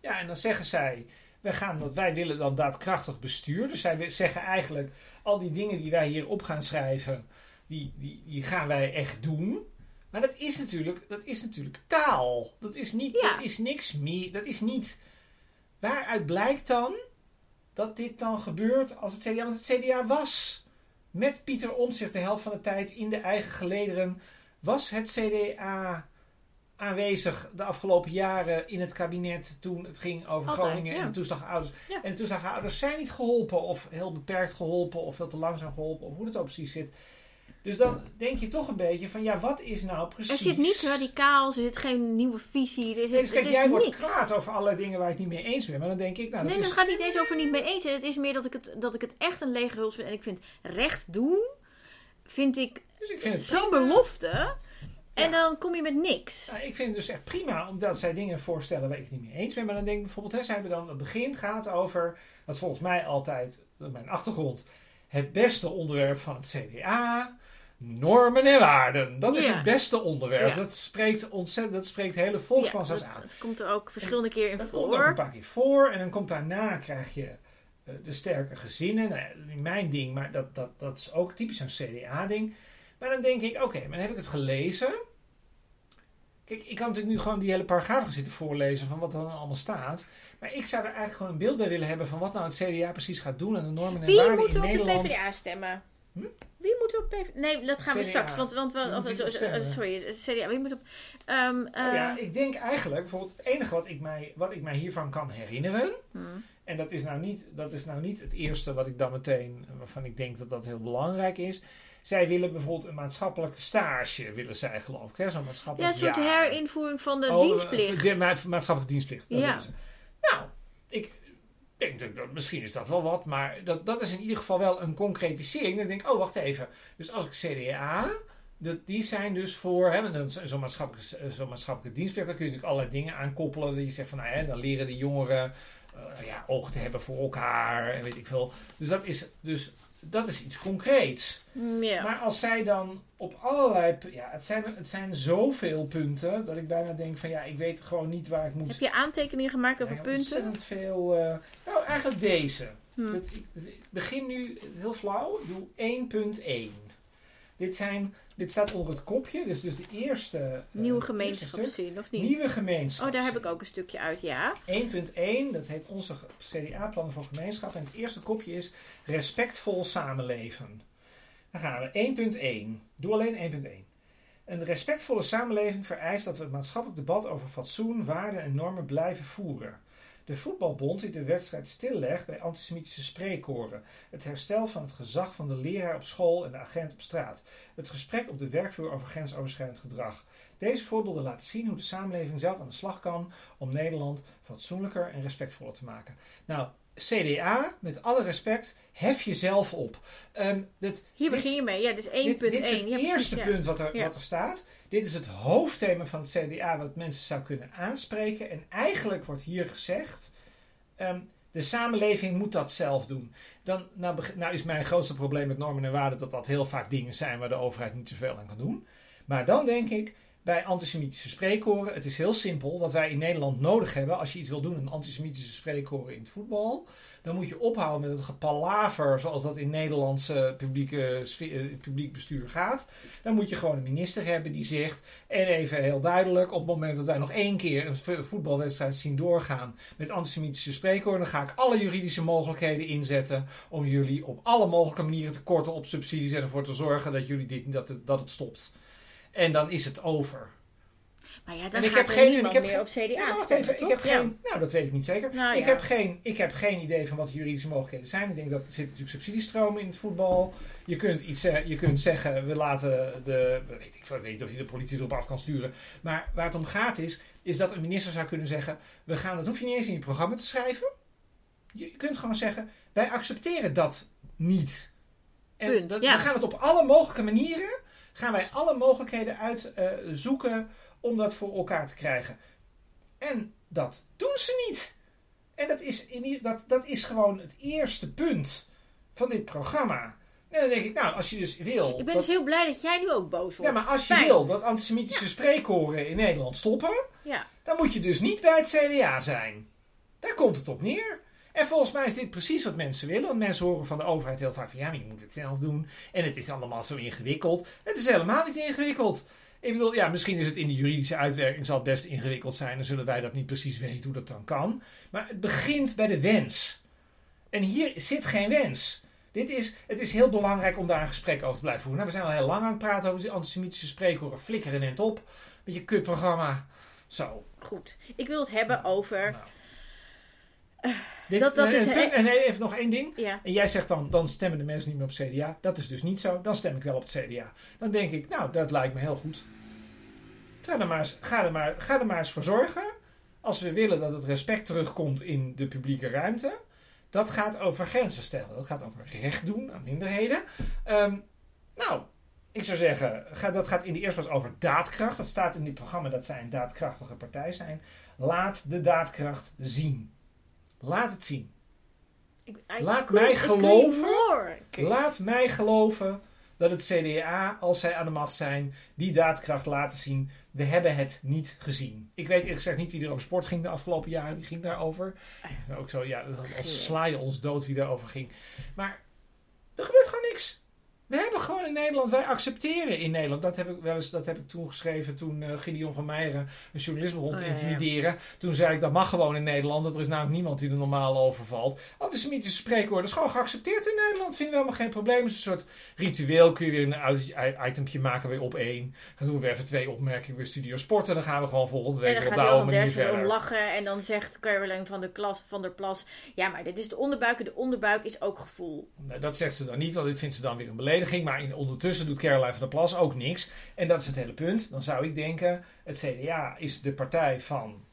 Ja, en dan zeggen zij, wij, gaan, dat wij willen dan daadkrachtig bestuur. Dus zij zeggen eigenlijk, al die dingen die wij hier op gaan schrijven, die, die, die gaan wij echt doen. Maar dat is natuurlijk, dat is natuurlijk taal. Dat is, niet, Ja. dat is niks meer. Dat is niet... Waaruit blijkt dan dat dit dan gebeurt als het CDA... Want het CDA was met Pieter Omtzigt de helft van de tijd in de eigen gelederen... was het CDA aanwezig de afgelopen jaren in het kabinet toen het ging over Altijd, Groningen ja. en de toeslagenouders. Ja. En de toeslagenouders zijn niet geholpen of heel beperkt geholpen of veel te langzaam geholpen of hoe het ook precies zit. Dus dan denk je toch een beetje van ja, wat is nou precies... Er zit niet radicaal, er zit geen nieuwe visie. Er zit, Nee, dus kijk, is jij wordt niks. kwaad over allerlei dingen waar ik het niet mee eens ben. Maar dan denk ik, nou, dat Nee, is... dat gaat niet eens over niet mee eens. zijn. Het is meer dat ik het, dat ik het echt een lege huls vind. En ik vind recht doen, vind ik Dus ik vind het zo'n belofte. En Ja. dan kom je met niks. Nou, ik vind het dus echt prima omdat zij dingen voorstellen waar ik het niet mee eens ben. Maar dan denk ik bijvoorbeeld, hè, zij hebben dan het begin gaat over, wat volgens mij altijd, mijn achtergrond, het beste onderwerp van het CDA. Normen en waarden. Dat is Ja. het beste onderwerp. Ja. Dat spreekt ontzettend, dat spreekt hele volksmassa dat, aan. dat komt er ook verschillende keer in Dat komt ook een voor. paar keer voor. En dan komt daarna krijg je eh, de sterke gezinnen. Nou, mijn ding, maar dat, dat, dat is ook typisch een CDA-ding. Maar dan denk ik, oké, maar dan heb ik het gelezen. Kijk, ik kan natuurlijk nu gewoon die hele paragraaf zitten voorlezen van wat er dan allemaal staat. Maar ik zou er eigenlijk gewoon een beeld bij willen hebben van wat nou het CDA precies gaat doen en de normen en Wie waarden moet in er op de Nederland. PvdA stemmen? Hm? Wie moet op PvdA? Nee, dat gaan we CDA. straks. Want, want we, of- sorry, CDA. Wie moet op... ehm, Oh eh, ja, ik denk eigenlijk, bijvoorbeeld het enige wat ik mij, wat ik mij hiervan kan herinneren. hm. En dat is, nou niet, dat is nou niet het eerste wat ik dan meteen, waarvan ik denk dat dat heel belangrijk is. Zij willen bijvoorbeeld een maatschappelijke stage, willen zij geloof ik. hè, Zo'n Ja, maatschappelijk een soort herinvoering van de Oh, dienstplicht. De, ma- maatschappelijke dienstplicht. dat Ja. Nou, ik denk dat, dat misschien is dat wel wat, maar dat, dat is in ieder geval wel een concretisering. Dan denk ik, oh wacht even. Dus als ik CDA, dat, die zijn dus voor hè, zo- zo'n maatschappelijke, zo'n maatschappelijke dienstplicht, dan kun je natuurlijk allerlei dingen aankoppelen. Dat je zegt van, nou, hè, dan leren de jongeren eh, ja, oog te hebben voor elkaar en weet ik veel. Dus dat is, dus, dat is iets concreets. Mm, Ja. Maar als zij dan op allerlei... Ja, het zijn, het zijn zoveel punten dat ik bijna denk van ja, ik weet gewoon niet waar ik moet... Heb je aantekeningen gemaakt over Ja, punten? Ontzettend veel... eh, nou, eigenlijk deze. Hm. Ik, ik begin nu heel flauw. Ik doe 1.1. Dit, zijn, dit staat onder het kopje, dus, dus de eerste... eh, Nieuwe eerste gemeenschapszin, of niet? Nieuwe gemeenschap. Oh, daar heb ik ook een stukje uit, ja. 1.1, dat heet onze CDA-plannen voor gemeenschap. En het eerste kopje is respectvol samenleven. Dan gaan we 1.1. Doe alleen 1.1. Een respectvolle samenleving vereist dat we het maatschappelijk debat over fatsoen, waarden en normen blijven voeren. De voetbalbond die de wedstrijd stillegt bij antisemitische spreekkoren. Het herstel van het gezag van de leraar op school en de agent op straat. Het gesprek op de werkvloer over grensoverschrijdend gedrag. Deze voorbeelden laten zien hoe de samenleving zelf aan de slag kan om Nederland fatsoenlijker en respectvoller te maken. Nou, CDA, met alle respect, hef jezelf op. Ehm, dit, Hier dit- begin je mee. Ja, dus 1.1. dit, dit is het ja, eerste punt wat er, Ja. wat er staat. Dit is het hoofdthema van het CDA wat mensen zou kunnen aanspreken. En eigenlijk wordt hier gezegd, ehm, de samenleving moet dat zelf doen. Dan, nou, nou is mijn grootste probleem met normen en waarden dat dat heel vaak dingen zijn waar de overheid niet zoveel aan kan doen. Maar dan denk ik, bij antisemitische spreekkoren, het is heel simpel. Wat wij in Nederland nodig hebben, als je iets wil doen, een antisemitische spreekkoren in het voetbal, dan moet je ophouden met het gepalaver zoals dat in Nederlandse publieke eh, publiek bestuur gaat. Dan moet je gewoon een minister hebben die zegt, en even heel duidelijk, op het moment dat wij nog één keer een vo- voetbalwedstrijd zien doorgaan met antisemitische spreekkoren, dan ga ik alle juridische mogelijkheden inzetten om jullie op alle mogelijke manieren te korten op subsidies en ervoor te zorgen dat, jullie dit, dat, het, dat het stopt. En dan is het over. Maar ja, dan En ik gaat heb geen- en niemand ik heb meer geen- op CDA Ja, wacht even. Ik heb Ja. geen, nou, dat weet ik niet zeker. Nou, ik, ja. heb geen, ik heb geen idee van wat de juridische mogelijkheden zijn. Ik denk dat er zitten natuurlijk subsidiestromen in het voetbal. Je kunt, iets, je kunt zeggen, we laten de... Weet ik, weet niet of je de politie erop af kan sturen. Maar waar het om gaat is, is dat een minister zou kunnen zeggen... We gaan, dat hoef je niet eens in je programma te schrijven. Je, je kunt gewoon zeggen, wij accepteren dat niet. En Punt, dat, we gaan het op alle mogelijke manieren... gaan wij alle mogelijkheden uitzoeken om dat voor elkaar te krijgen. En dat doen ze niet. En dat is, in, dat, dat is gewoon het eerste punt van dit programma. En dan denk ik, nou, als je dus wil. Ik ben dat- dus heel blij dat jij nu ook boos ja, wordt. maar als je Fijn. wil dat antisemitische spreekkoren in Nederland stoppen, Ja. dan moet je dus niet bij het CDA zijn. Daar komt het op neer. En volgens mij is dit precies wat mensen willen. Want mensen horen van de overheid heel vaak van ja, maar je moet het zelf doen. En het is allemaal zo ingewikkeld. Het is helemaal niet ingewikkeld. Ik bedoel, ja, misschien is het in de juridische uitwerking zal het best ingewikkeld zijn. Dan zullen wij dat niet precies weten hoe dat dan kan. Maar het begint bij de wens. En hier zit geen wens. Dit is, het is heel belangrijk om daar een gesprek over te blijven voeren. Nou, we zijn al heel lang aan het praten over die antisemitische spreekhoren. Flikkeren net op. Met je kutprogramma. Zo. Goed. Ik wil het hebben over... Nou. Dit, Dat- dat eh, is punt- en even nog één ding. Ja. En jij zegt dan, dan stemmen de mensen niet meer op het CDA. Dat is dus niet zo. Dan stem ik wel op het CDA. Dan denk ik, nou, dat lijkt me heel goed. Ga er maar eens, ga er maar, ga er maar eens voor zorgen. Als we willen dat het respect terugkomt in de publieke ruimte. Dat gaat over grenzen stellen. Dat gaat over recht doen aan minderheden. Ehm, nou, ik zou zeggen, ga, dat gaat in de eerste plaats over daadkracht. Dat staat in dit programma dat zij een daadkrachtige partij zijn. Laat de daadkracht zien. Laat het zien. Ik, I Laat mij geloven. Laat mij geloven dat het CDA, als zij aan de macht zijn, die daadkracht laten zien. We hebben het niet gezien. Ik weet eerlijk gezegd niet wie er over sport ging de afgelopen jaren. Wie ging daarover? Ook zo, ja, als sla je ons dood wie daarover ging. Maar er gebeurt gewoon niks. We hebben gewoon in Nederland, wij accepteren in Nederland. Dat heb ik wel eens, dat heb ik toen geschreven toen eh, Gideon van Meijeren een journalist begon te Oh, ja, ja. intimideren. Toen zei ik dat mag gewoon in Nederland. Dat er is namelijk niemand die er normaal over valt. Antisemitische spreekwoorden is gewoon geaccepteerd in Nederland. Vinden we helemaal geen probleem. Het is een soort ritueel. Kun je weer een itempje maken weer op één. Dan doen we even twee opmerkingen bij Studio Sport. En dan gaan we gewoon volgende En week weer op de oude manier Derksen om verder. lachen en dan zegt Caroline van der, Klas, van der Plas... Ja, maar dit is de onderbuik en de onderbuik is ook gevoel. Nou, dat zegt ze dan niet, want dit vindt ze dan weer een belediging. Maar in, ondertussen doet Caroline van der Plas ook niks. En dat is het hele punt. Dan zou ik denken, het CDA is de partij van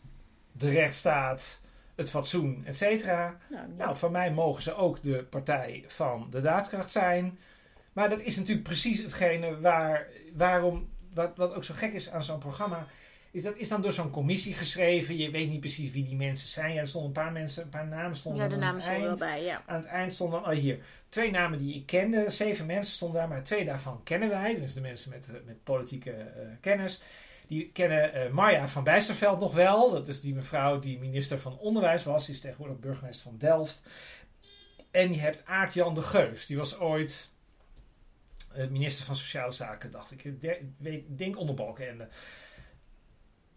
de rechtsstaat, het fatsoen, et cetera. Nou. Nou, van mij mogen ze ook de partij van de daadkracht zijn. Maar dat is natuurlijk precies hetgene waar, waarom, wat, wat ook zo gek is aan zo'n programma. Is dat is dan door zo'n commissie geschreven. Je weet niet precies wie die mensen zijn. Ja, er stonden een paar mensen, een paar namen stonden ja, de namen stonden wel bij, ja. Aan het eind stonden dan, oh hier, twee namen die ik kende. Zeven mensen stonden daar, maar twee daarvan kennen wij. Dus de mensen met, eh, met politieke eh, kennis. Die kennen eh, Marja van Bijsterveld nog wel. Dat is die mevrouw die minister van Onderwijs was. Die is tegenwoordig burgemeester van Delft. En je hebt Aart-Jan de Geus. Die was ooit minister van Sociale Zaken, dacht ik. Ik denk onder Balkenende.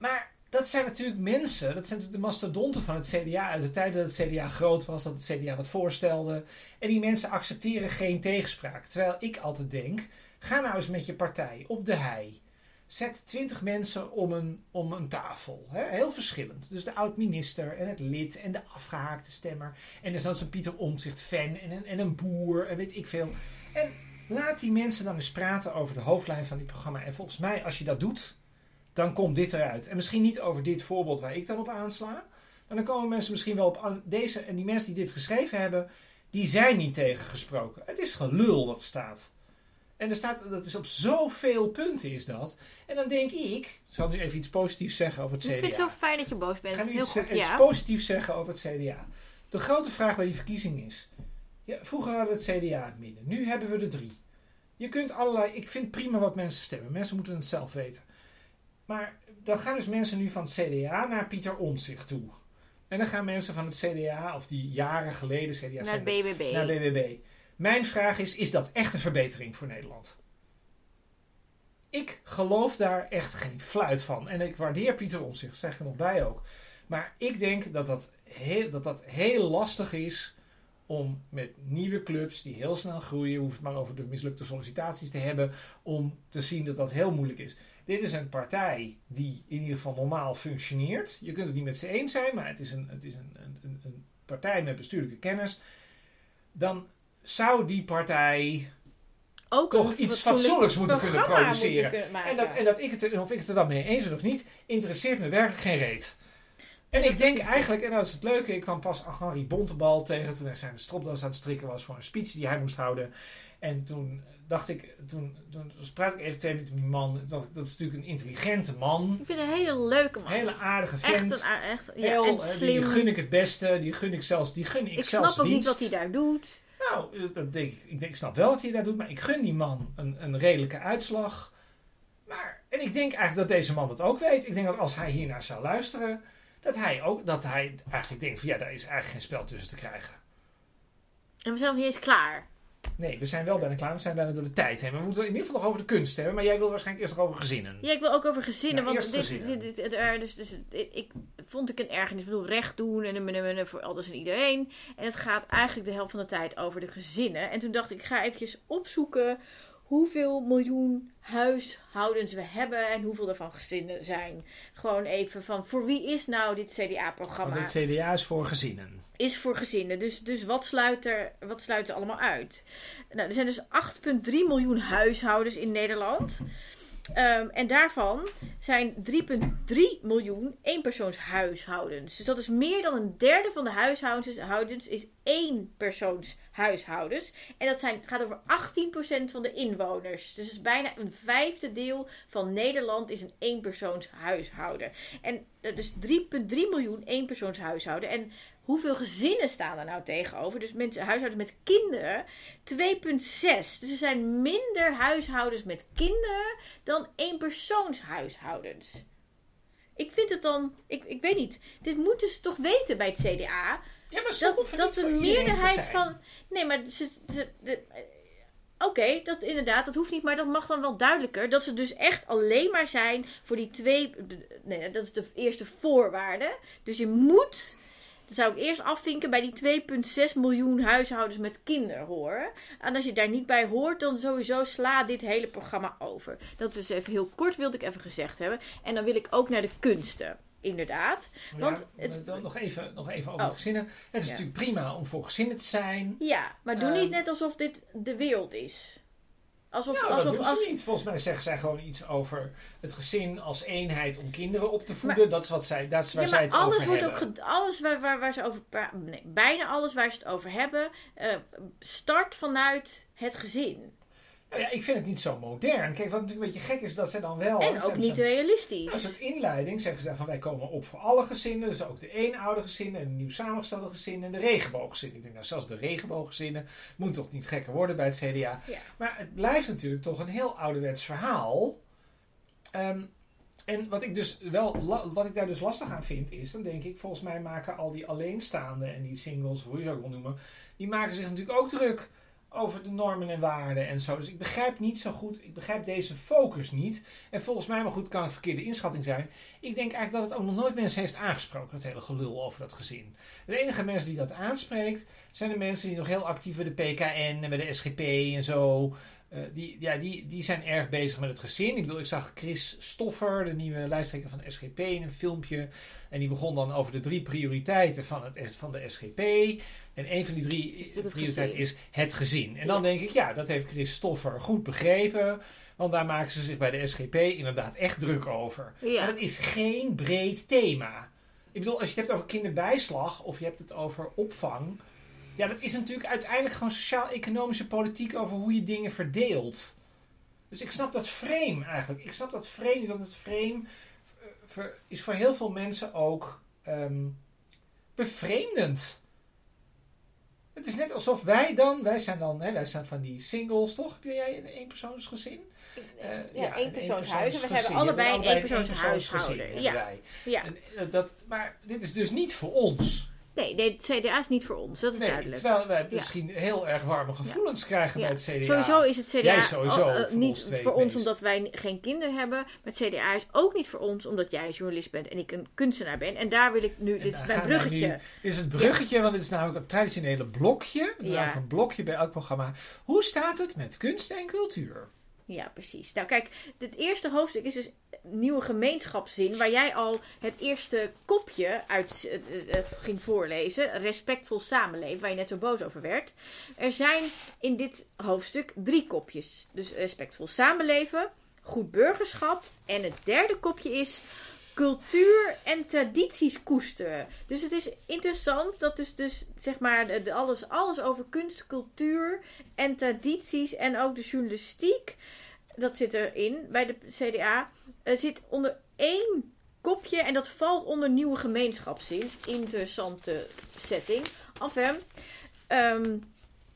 Maar dat zijn natuurlijk mensen, dat zijn natuurlijk de mastodonten van het CDA uit de tijd dat het CDA groot was, dat het CDA wat voorstelde. En die mensen accepteren geen tegenspraak. Terwijl ik altijd denk, ga nou eens met je partij op de hei. Zet twintig mensen om een, om een tafel. Heel verschillend. Dus de oud-minister en het lid en de afgehaakte stemmer. En dan zo'n Pieter Omtzigt fan en een, en een boer en weet ik veel. En laat die mensen dan eens praten over de hoofdlijn van dit programma. En volgens mij, als je dat doet, dan komt dit eruit. En misschien niet over dit voorbeeld waar ik dan op aansla. Maar dan komen mensen misschien wel op aan- deze. En die mensen die dit geschreven hebben, die zijn niet tegengesproken. Het is gelul wat er staat. En er staat, dat is op zoveel punten is dat. En dan denk ik, ik zal nu even iets positiefs zeggen over het Ik CDA. vind het zo fijn dat je boos Ik bent. ga nu Heel iets, goed, iets ja. positiefs zeggen over het CDA. De grote vraag bij die verkiezing is... Ja, vroeger hadden we het CDA in het midden. Nu hebben we er drie. Je kunt allerlei... Ik vind prima wat mensen stemmen. Mensen moeten het zelf weten. Maar dan gaan dus mensen nu van het CDA naar Pieter Omtzigt toe. En dan gaan mensen van het CDA, of die jaren geleden CDA Naar BBB. naar BBB. Mijn vraag is, is dat echt een verbetering voor Nederland? Ik geloof daar echt geen fluit van. En ik waardeer Pieter Omtzigt, zeg ik er nog bij ook. Maar ik denk dat dat heel, dat dat heel lastig is om met nieuwe clubs die heel snel groeien, hoeft het maar over de mislukte sollicitaties te hebben, om te zien dat dat heel moeilijk is. Dit is een partij die in ieder geval normaal functioneert. Je kunt het niet met ze eens zijn, maar het is een, het is een, een, een partij met bestuurlijke kennis. Dan zou die partij Ook toch iets fatsoenlijk fatsoenlijks moeten kunnen produceren. moeten. En, dat, en dat ik het, er- of ik het er dan mee eens ben of niet, interesseert me werkelijk geen reet. En ik denk eigenlijk, en dat is het leuke, ik kwam pas Henri Bontebal tegen toen hij zijn stropdas aan het strikken was voor een speech die hij moest houden. En toen dacht ik, toen, toen sprak ik even twee minuten met die man. Dat, dat is natuurlijk een intelligente man, Ik vind een hele leuke man. een hele aardige echt vent. een a- echt, ja, Heel, en eh, die slim. gun ik het beste, die gun ik zelfs, die gun ik, ik zelfs snap ook niet wat hij daar doet. Nou, dat denk ik, ik, denk, ik snap wel wat hij daar doet, maar ik gun die man een, een redelijke uitslag. Maar, en ik denk eigenlijk dat deze man dat ook weet. Ik denk dat als hij hiernaar zou luisteren, dat hij ook, dat hij eigenlijk denkt van ja, daar is eigenlijk geen spel tussen te krijgen. En we zijn nog niet eens klaar. Nee, we zijn wel bijna klaar, we zijn bijna door de tijd heen. We moeten in ieder geval nog over de kunst hebben, maar jij wil waarschijnlijk eerst nog over gezinnen. Ja, ik wil ook over gezinnen. Nou, want eerst dit, gezinnen. dit, dit, er, dus, dus, ik vond ik een ergernis. Ik bedoel, recht doen en, en, en, en voor alles en iedereen. En het gaat eigenlijk de helft van de tijd over de gezinnen. En toen dacht ik, ik ga eventjes opzoeken hoeveel miljoen huishoudens we hebben en hoeveel er van gezinnen zijn. Gewoon even van, voor wie is nou dit CDA-programma? Want het CDA is voor gezinnen. is voor gezinnen. Dus, dus wat, sluit er, wat sluit er allemaal uit? Nou, er zijn dus 8,3 miljoen huishoudens in Nederland. Ehm, en daarvan zijn 3,3 miljoen eenpersoonshuishoudens. Dus dat is meer dan een derde van de huishoudens houdens is éénpersoonshuishoudens. En dat zijn, gaat over 18% van de inwoners. Dus is bijna een vijfde deel van Nederland is een eenpersoonshuishouden. En eh, dus 3,3 miljoen eenpersoonshuishouden. En hoeveel gezinnen staan er nou tegenover? Dus mensen, huishoudens met kinderen, 2,6. Dus er zijn minder huishoudens met kinderen dan eenpersoonshuishoudens. Ik vind het dan, ik, ik weet niet, dit moeten ze toch weten bij het CDA. Ja, maar ze Dat, dat niet de meerderheid zijn. van. Nee, maar ze. ze- de- Oké, dat inderdaad, dat hoeft niet, maar dat mag dan wel duidelijker. Dat ze dus echt alleen maar zijn voor die twee. Nee, dat is de eerste voorwaarde. Dus je moet. Zou ik eerst afvinken bij die 2,6 miljoen huishoudens met kinderen horen. En als je daar niet bij hoort, dan sowieso sla dit hele programma over. Dat is even heel kort, wilde ik even gezegd hebben. En dan wil ik ook naar de kunsten, inderdaad. Want ja, het- dan nog even, nog even over Oh. gezinnen. Het is Ja. natuurlijk prima om voor gezinnen te zijn. Ja, maar doe Ehm. niet net alsof dit de wereld is. Alsof, Ja, dat alsof ze als, niet. Volgens mij zeggen zij gewoon iets over het gezin als eenheid om kinderen op te voeden. dat is, wat zij, dat is waar ja, zij het alles over wordt ook hebben. ged- alles waar, waar, waar ze over nee, bijna alles waar ze het over hebben, eh, start vanuit het gezin. Nou ja, ik vind het niet zo modern. Kijk, wat natuurlijk een beetje gek is, dat ze dan wel... en ook niet realistisch. Als het inleiding zeggen ze dan van wij komen op voor alle gezinnen. Dus ook de eenoudergezinnen en de nieuw samengestelde gezinnen en de regenbooggezinnen. Ik denk nou zelfs de regenbooggezinnen moet toch niet gekker worden bij het CDA. Ja. Maar het blijft natuurlijk toch een heel ouderwets verhaal. Ehm, en wat ik, dus wel, wat ik daar dus lastig aan vind is, dan denk ik, volgens mij maken al die alleenstaanden en die singles, hoe je ze ook wil noemen, die maken zich natuurlijk ook druk over de normen en waarden en zo. Dus ik begrijp niet zo goed, ik begrijp deze focus niet. En volgens mij, maar goed, kan het verkeerde inschatting zijn. Ik denk eigenlijk dat het ook nog nooit mensen heeft aangesproken, dat hele gelul over dat gezin. De enige mensen die dat aanspreekt, zijn de mensen die nog heel actief bij de PKN en bij de SGP en zo. Eh, die, ja, die, die zijn erg bezig met het gezin. Ik bedoel, ik zag Chris Stoffer, de nieuwe lijsttrekker van de SGP, in een filmpje. En die begon dan over de drie prioriteiten van, het, van de SGP. En een van die drie prioriteiten is het gezin. En dan Ja. denk ik, ja, dat heeft Chris Stoffer goed begrepen. Want daar maken ze zich bij de SGP inderdaad echt druk over. Ja. Maar dat is geen breed thema. Ik bedoel, als je het hebt over kinderbijslag of je hebt het over opvang. Ja, dat is natuurlijk uiteindelijk gewoon sociaal-economische politiek over hoe je dingen verdeelt. Dus ik snap dat frame eigenlijk. Ik snap dat frame, dat het frame eh, is voor heel veel mensen ook ehm, bevreemdend. Het is net alsof wij dan, wij zijn dan, hè, wij zijn van die singles, toch? Heb jij een eenpersoonsgezin? Eh, ja, een eenpersoonshuis. En we hebben allebei een eenpersoonshuishouden. eenpersoonsgezin Ja. Ja. En, dat, maar dit is dus niet voor ons. Nee, nee, het CDA is niet voor ons, dat is Nee, duidelijk. terwijl wij Ja. misschien heel erg warme gevoelens krijgen bij het CDA. Sowieso is het CDA sowieso, al- eh, voor ons niet twee voor ons meest. omdat wij geen kinderen hebben. Maar het CDA is ook niet voor ons omdat jij journalist bent en ik een kunstenaar ben. En daar wil ik nu, En dit is mijn bruggetje. nu- Dit is het bruggetje, want dit is namelijk een traditionele blokje. Ja. Een blokje bij elk programma. Hoe staat het met kunst en cultuur? Ja, precies. Nou kijk, dit eerste hoofdstuk is dus nieuwe gemeenschapszin, waar jij al het eerste kopje uit eh, eh, eh, ging voorlezen. Respectvol samenleven, waar je net zo boos over werd. Er zijn in dit hoofdstuk drie kopjes. Dus respectvol samenleven, goed burgerschap en het derde kopje is cultuur en tradities koesteren. Dus het is interessant dat dus, dus zeg maar de, alles, alles over kunst, cultuur en tradities en ook de journalistiek, dat zit erin bij de CDA, eh, zit onder één kopje en dat valt onder nieuwe gemeenschapszin. Interessante setting. Enfin, ehm,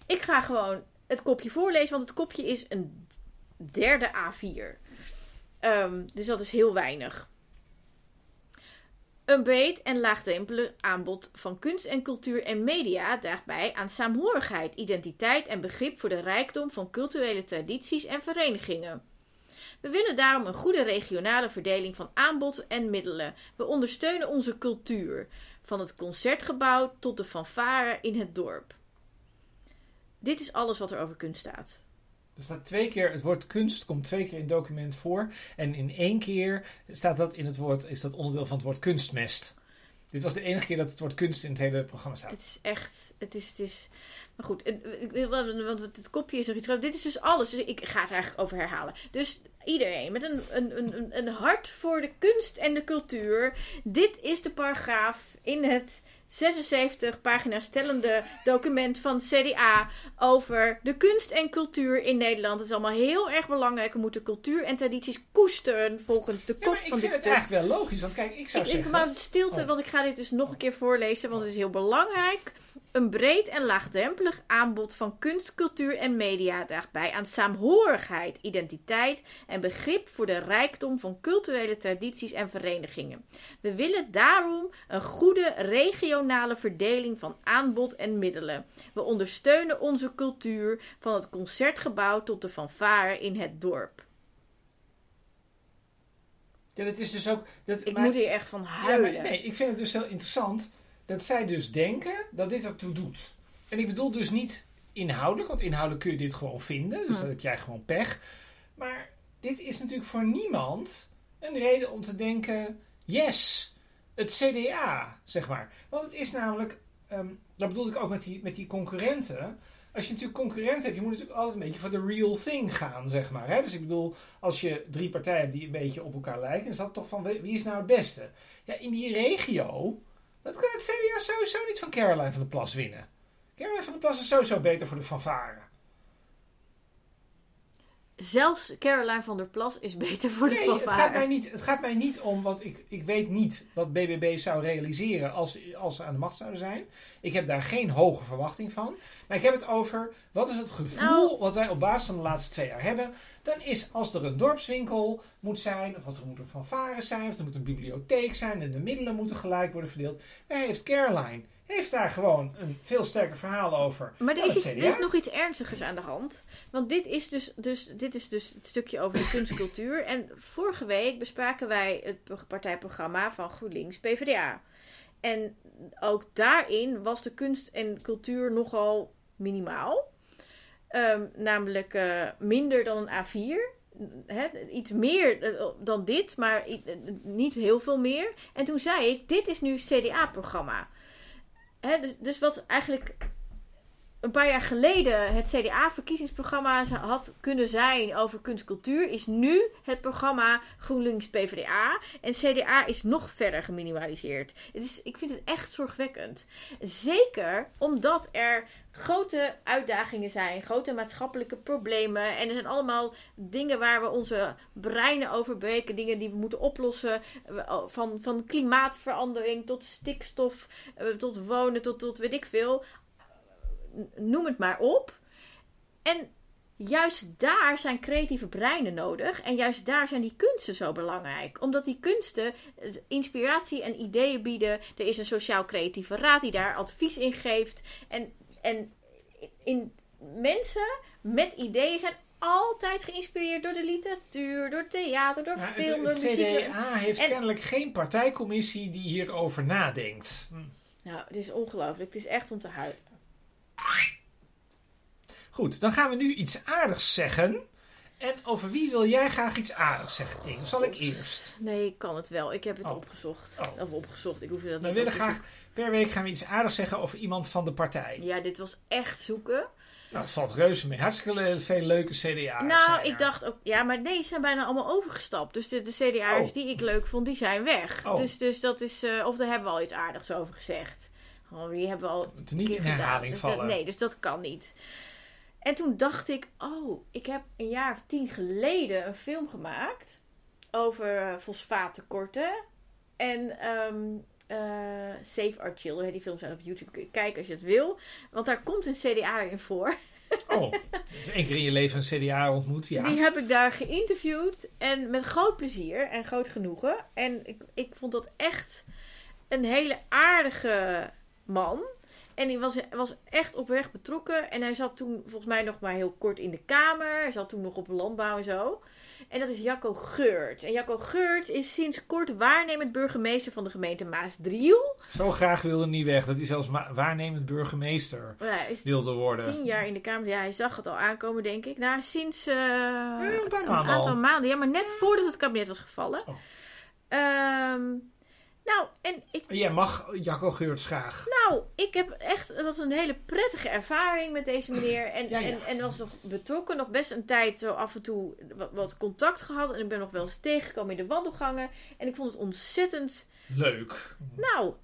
ik ga gewoon het kopje voorlezen, want het kopje is een derde A4. Ehm, dus dat is heel weinig. Een breed en laagdrempelig aanbod van kunst en cultuur en media draagt bij aan saamhorigheid, identiteit en begrip voor de rijkdom van culturele tradities en verenigingen. We willen daarom een goede regionale verdeling van aanbod en middelen. We ondersteunen onze cultuur, van het concertgebouw tot de fanfare in het dorp. Dit is alles wat er over kunst staat. Er staat twee keer, het woord kunst komt twee keer in het document voor. En in één keer staat dat in het woord, is dat onderdeel van het woord kunstmest. Dit was de enige keer dat het woord kunst in het hele programma staat. Het is echt, het is, het is. Maar goed, want het kopje is nog iets. Dit is dus alles. Dus ik ga het eigenlijk over herhalen. Dus iedereen met een, een, een- een hart voor de kunst en de cultuur. Dit is de paragraaf in het 76 pagina's tellende document van CDA over de kunst en cultuur in Nederland. Het is allemaal heel erg belangrijk. We moeten cultuur en tradities koesteren volgens de Ja, kop maar ik van vind dit het stuk. eigenlijk wel logisch. Want kijk, ik zou Ik, ik zeggen... maar stilte, Oh. want ik ga dit dus nog een keer voorlezen, want het is heel belangrijk. Een breed en laagdrempelig aanbod van kunst, cultuur en media draagt bij aan saamhorigheid, identiteit en begrip voor de rijkdom van culturele tradities en verenigingen. We willen daarom een goede regionale verdeling van aanbod en middelen. We ondersteunen onze cultuur van het concertgebouw tot de fanfare in het dorp. Ja, dat is dus ook... Dat, Ik maar- moet hier echt van Ja, huilen. maar nee, ik vind het dus heel interessant dat zij dus denken dat dit ertoe doet. En ik bedoel dus niet inhoudelijk, want inhoudelijk kun je dit gewoon vinden. Dus Hm. dan heb jij gewoon pech. Maar dit is natuurlijk voor niemand een reden om te denken: yes, het CDA, zeg maar. Want het is namelijk, ehm, dat bedoel ik ook met die, met die concurrenten. Als je natuurlijk concurrenten hebt, je moet natuurlijk altijd een beetje voor de real thing gaan, zeg maar. Hè? Dus ik bedoel, als je drie partijen hebt die een beetje op elkaar lijken, is dat toch van wie wie is nou het beste? Ja, in die regio, dat kan het CDA sowieso niet van Caroline van der Plas winnen. Caroline van der Plas is sowieso beter voor de fanfare. Zelfs Caroline van der Plas is beter voor de Nee, het gaat, mij niet, het gaat mij niet om, want ik, ik weet niet wat BBB zou realiseren als, als ze aan de macht zouden zijn. Ik heb daar geen hoge verwachting van. Maar ik heb het over, wat is het gevoel Nou. wat wij op basis van de laatste twee jaar hebben. Dan is als er een dorpswinkel moet zijn, of als er moet een fanfare zijn, of er moet een bibliotheek zijn en de middelen moeten gelijk worden verdeeld. Daar heeft Caroline, heeft daar gewoon een veel sterker verhaal over. Maar er is, iets, er is nog iets ernstigers aan de hand. Want dit is dus, dus, dit is dus het stukje over de kunstcultuur. (laughs) En vorige week bespraken wij het pro- partijprogramma van GroenLinks PvdA. En ook daarin was de kunst en cultuur nogal minimaal. Ehm, namelijk eh, minder dan een A4. Hè, iets meer eh, dan dit, maar eh, niet heel veel meer. En toen zei ik, dit is nu CDA-programma. Hè, dus, dus wat eigenlijk een paar jaar geleden het CDA-verkiezingsprogramma had kunnen zijn over kunstcultuur, is nu het programma GroenLinks PvdA. En CDA is nog verder geminimaliseerd. Het is, ik vind het echt zorgwekkend. Zeker omdat er grote uitdagingen zijn, grote maatschappelijke problemen. En er zijn allemaal dingen waar we onze breinen over breken, dingen die we moeten oplossen. eh, Van, van klimaatverandering tot stikstof, eh, tot wonen, tot, tot weet ik veel noem het maar op. En juist daar zijn creatieve breinen nodig. En juist daar zijn die kunsten zo belangrijk. Omdat die kunsten eh, inspiratie en ideeën bieden. Er is een sociaal-creatieve raad die daar advies in geeft. En, en in mensen met ideeën zijn altijd geïnspireerd door de literatuur, door theater, door film, door het muziek. CDA heeft En- kennelijk geen partijcommissie die hierover nadenkt. Hm. Nou, het is ongelooflijk. Het is echt om te huilen. Goed, dan gaan we nu iets aardigs zeggen. En over wie wil jij graag iets aardigs zeggen, Ting? Zal ik eerst? Nee, ik kan het wel. Ik heb het Oh. opgezocht. Oh. Of opgezocht. Ik hoef dat We niet willen op te graag per week gaan we iets aardigs zeggen over iemand van de partij. Ja, dit was echt zoeken. Nou, dat valt reuze mee. Hartstikke veel leuke CDA's. nou, ik dacht ook... Ja, maar deze zijn bijna allemaal overgestapt. Dus de, de CDA'ers Oh. die ik leuk vond, die zijn weg. Oh. Dus, dus dat is... eh, of daar hebben we al iets aardigs over gezegd. Oh, die hebben we al moeten niet in herhaling Dus vallen. nee, dus dat kan niet. En toen dacht ik, oh, ik heb een jaar of tien geleden een film gemaakt over eh, fosfaattekorten. En ehm eh, Save Our Children, die films zijn op YouTube, kun je kijken als je het wil. Want daar komt een CDA in voor. Oh, (laughs) dus één keer in je leven een CDA ontmoet, ja. Die heb ik daar geïnterviewd en met groot plezier en groot genoegen. En ik, ik vond dat echt een hele aardige man. En hij was, was echt oprecht betrokken. En hij zat toen volgens mij nog maar heel kort in de Kamer. Hij zat toen nog op landbouw en zo. En dat is Jacco Geurt. En Jacco Geurt is sinds kort waarnemend burgemeester van de gemeente Maasdriel. Zo graag wilde hij niet weg dat hij zelfs waarnemend burgemeester Ja, wilde worden. tien jaar in de Kamer. Ja, hij zag het al aankomen, denk ik. Nou, sinds eh, een aantal al. maanden. Ja, maar net voordat het kabinet was gevallen. Oh. Ehm, nou, en ik, Jij mag Jacco Geurts graag. nou, ik heb echt het was een hele prettige ervaring met deze meneer. En, Ja, ja. en, en was nog betrokken, nog best een tijd zo af en toe wat, wat contact gehad. En ik ben nog wel eens tegengekomen in de wandelgangen. En ik vond het ontzettend, Leuk. nou,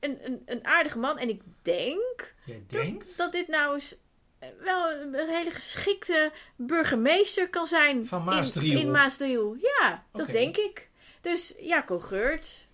een, een, een aardige man. En ik denk Jij dat, denkt dat dit nou eens eh, wel een hele geschikte burgemeester kan zijn. Van in- Maasdriel. In, Maasdriel, ja, dat denk ik. Dus Jacco Geurt.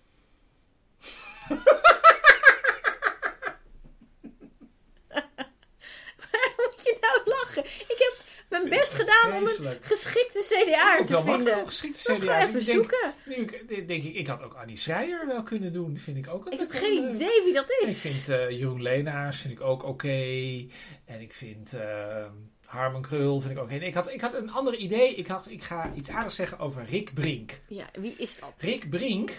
Waarom moet je nou lachen? Ik heb mijn best gedaan om een vreselijk. geschikte Ik CDA te wel vinden. om geschikte Dat is gewoon CDA's. even Ik denk, zoeken. nu ik, denk ik, ik had ook Annie Schreier wel kunnen doen. vind ik ook Ik altijd heb wel geen leuk. idee wie dat En ik is. vind eh, Jeroen Leenaars vind ik ook oké. En ik vind eh, Harmen Krul vind ik ook oké. Nee, Ik, had, ik had een ander idee. Ik, had, ik ga iets aardigs zeggen over Rick Brink. Ja, wie is dat? Rick Brink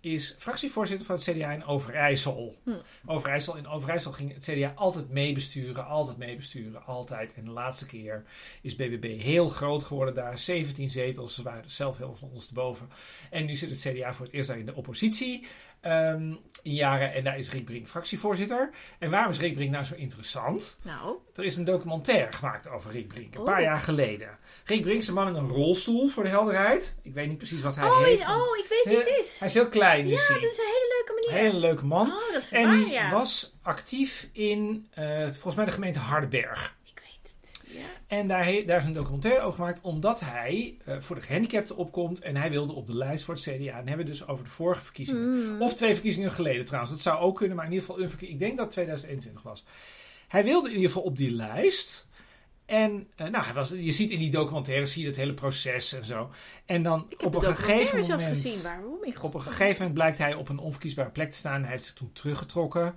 is fractievoorzitter van het CDA in Overijssel. Hm. Overijssel. In Overijssel ging het CDA altijd meebesturen, altijd meebesturen, altijd. En de laatste keer is BBB heel groot geworden daar. 17 zetels, ze waren zelf heel van ons te boven. En nu zit het CDA voor het eerst daar in de oppositie. ehm, in jaren en daar is Rick Brink fractievoorzitter. En waarom is Rick Brink nou zo interessant? Nou, Er is een documentaire gemaakt over Rick Brink, een paar Oh. jaar geleden. Rick Brink is een man in een rolstoel, voor de helderheid. Ik weet niet precies wat hij oh, heeft. oh, ik weet wie het is. Hij is heel klein, Ja, dat hij. is een hele leuke Een manier. hele leuke man. Oh, dat is en waar, ja. was actief in, eh, volgens mij, de gemeente Hardenberg. Ik weet het. Ja. En daar, he- daar is een documentaire over gemaakt, omdat hij eh, voor de gehandicapten opkomt. En hij wilde op de lijst voor het CDA. En hebben we dus over de vorige verkiezingen. Hmm. Of twee verkiezingen geleden trouwens. Dat zou ook kunnen, maar in ieder geval een verkiezing. Ik denk dat het 2021 was. Hij wilde in ieder geval op die lijst. En eh, nou, hij was, je ziet in die documentaire zie je het hele proces en zo. En dan op een gegeven moment. gezien. Op een gegeven moment blijkt hij op een onverkiesbare plek te staan. Hij heeft zich toen teruggetrokken.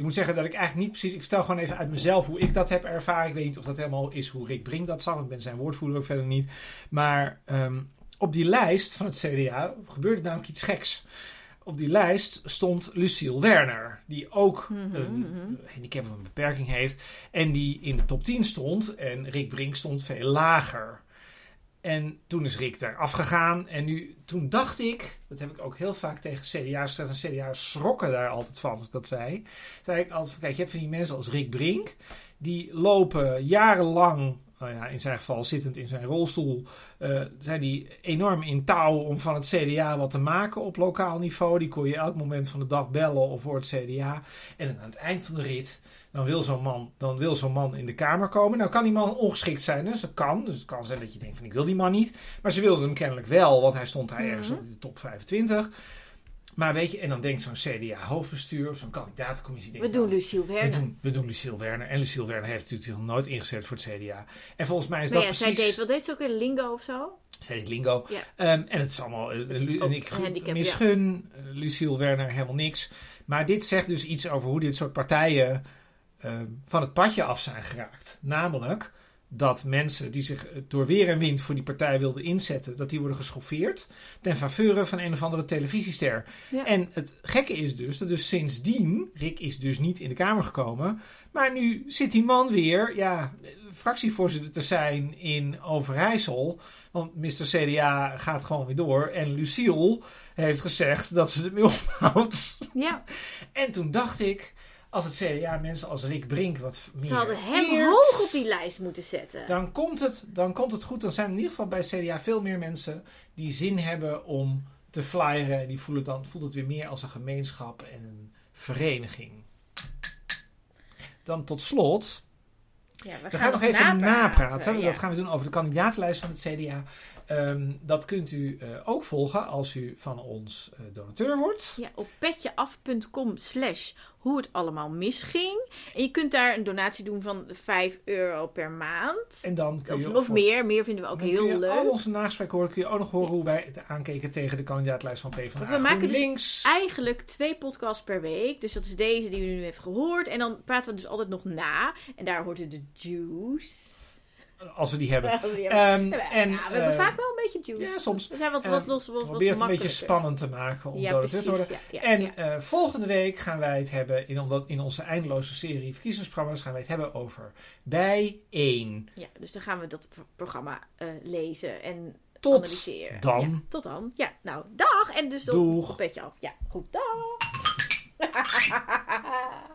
Ik moet zeggen dat ik eigenlijk niet precies... Ik vertel gewoon even uit mezelf hoe ik dat heb ervaren. Ik weet niet of dat helemaal is hoe Rick Brink dat zag. Ik ben zijn woordvoerder ook verder niet. Maar ehm, op die lijst van het CDA gebeurde namelijk iets geks. Op die lijst stond Luciel Werner. Die ook Mhm, een mhm. handicap of een beperking heeft. En die in de top 10 stond. En Rick Brink stond veel lager. En toen is Rick daar afgegaan. En nu, toen dacht ik, dat heb ik ook heel vaak tegen CDA's gezegd. En CDA's schrokken daar altijd van dat zei. Zei ik altijd van, kijk, je hebt van die mensen als Rick Brink. Die lopen jarenlang, nou ja, in zijn geval zittend in zijn rolstoel. eh, zijn die enorm in touw om van het CDA wat te maken op lokaal niveau. Die kon je elk moment van de dag bellen of voor het CDA. En aan het eind van de rit dan wil zo'n man, dan wil zo'n man in de Kamer komen. Nou kan die man ongeschikt zijn, dus dat kan. Dus het kan zijn dat je denkt van ik wil die man niet. Maar ze wilden hem kennelijk wel, want hij stond daar ergens Mhm. op de top 25. Maar weet je, en dan denkt zo'n CDA-hoofdbestuur of zo'n kandidatencommissie... We doen dan, Luciel we Werner. doen, we doen Lucille Werner. En Lucille Werner heeft natuurlijk nog nooit ingezet voor het CDA. En volgens mij is Maar dat ja, zij precies... deed, wat deed ze ook weer? Lingo of zo? Zij deed lingo. Ja. Ehm, en het is allemaal... Lu- en ik handicap, misgun eh, Lucille Werner helemaal niks. Maar dit zegt dus iets over hoe dit soort partijen ehm, van het padje af zijn geraakt. Namelijk dat mensen die zich door weer en wind voor die partij wilden inzetten, dat die worden geschoffeerd ten faveur van een of andere televisiester. Ja. En het gekke is dus dat dus sindsdien, Rick is dus niet in de Kamer gekomen, maar nu zit die man weer, ja, fractievoorzitter te zijn in Overijssel. Want Mr. CDA gaat gewoon weer door. En Lucille heeft gezegd dat ze ermee (laughs) ophoudt. Ja, En toen dacht ik, als het CDA mensen als Rick Brink wat meer ze hadden hem eert, hoog op die lijst moeten zetten. Dan komt, het, dan komt het goed. Dan zijn er in ieder geval bij CDA veel meer mensen die zin hebben om te flyeren. Die voelen dan, voelt het weer meer als een gemeenschap en een vereniging. Dan tot slot Ja, we we gaan nog even napraten. ja. Dat gaan we doen over de kandidatenlijst van het CDA. Ehm, dat kunt u eh, ook volgen als u van ons eh, donateur wordt. Ja, op petjeaf.com slash hoe het allemaal misging. En je kunt daar een donatie doen van 5 euro per maand. En dan kun je Of, of voor- meer. Meer vinden we ook dan kun heel je al leuk. onze nagesprekken horen. Kun je ook nog horen hoe wij het aankeken tegen de kandidaatlijst van PvdA. Want we maken dus. Eigenlijk twee podcasts per week. Dus dat is deze die u nu heeft gehoord. En dan praten we dus altijd nog na. En daar hoort u de juice. Als we die hebben. (laughs) Ja, Ehm, en, en, ja, we hebben eh, vaak wel een beetje juice. Ja, soms. We zijn wat, eh, wat los, wat, Probeer het een beetje spannend te maken om precies. te worden. En eh, volgende week gaan wij het hebben, in, omdat in onze eindeloze serie verkiezingsprogramma's, gaan wij het hebben over bij 1. Ja, dus dan gaan we dat pro- programma eh, lezen en Tot analyseren. dan. Tot dan. Ja, nou, dag. En dus op, Doeg. op petje af. Ja, goed, dag. (laughs)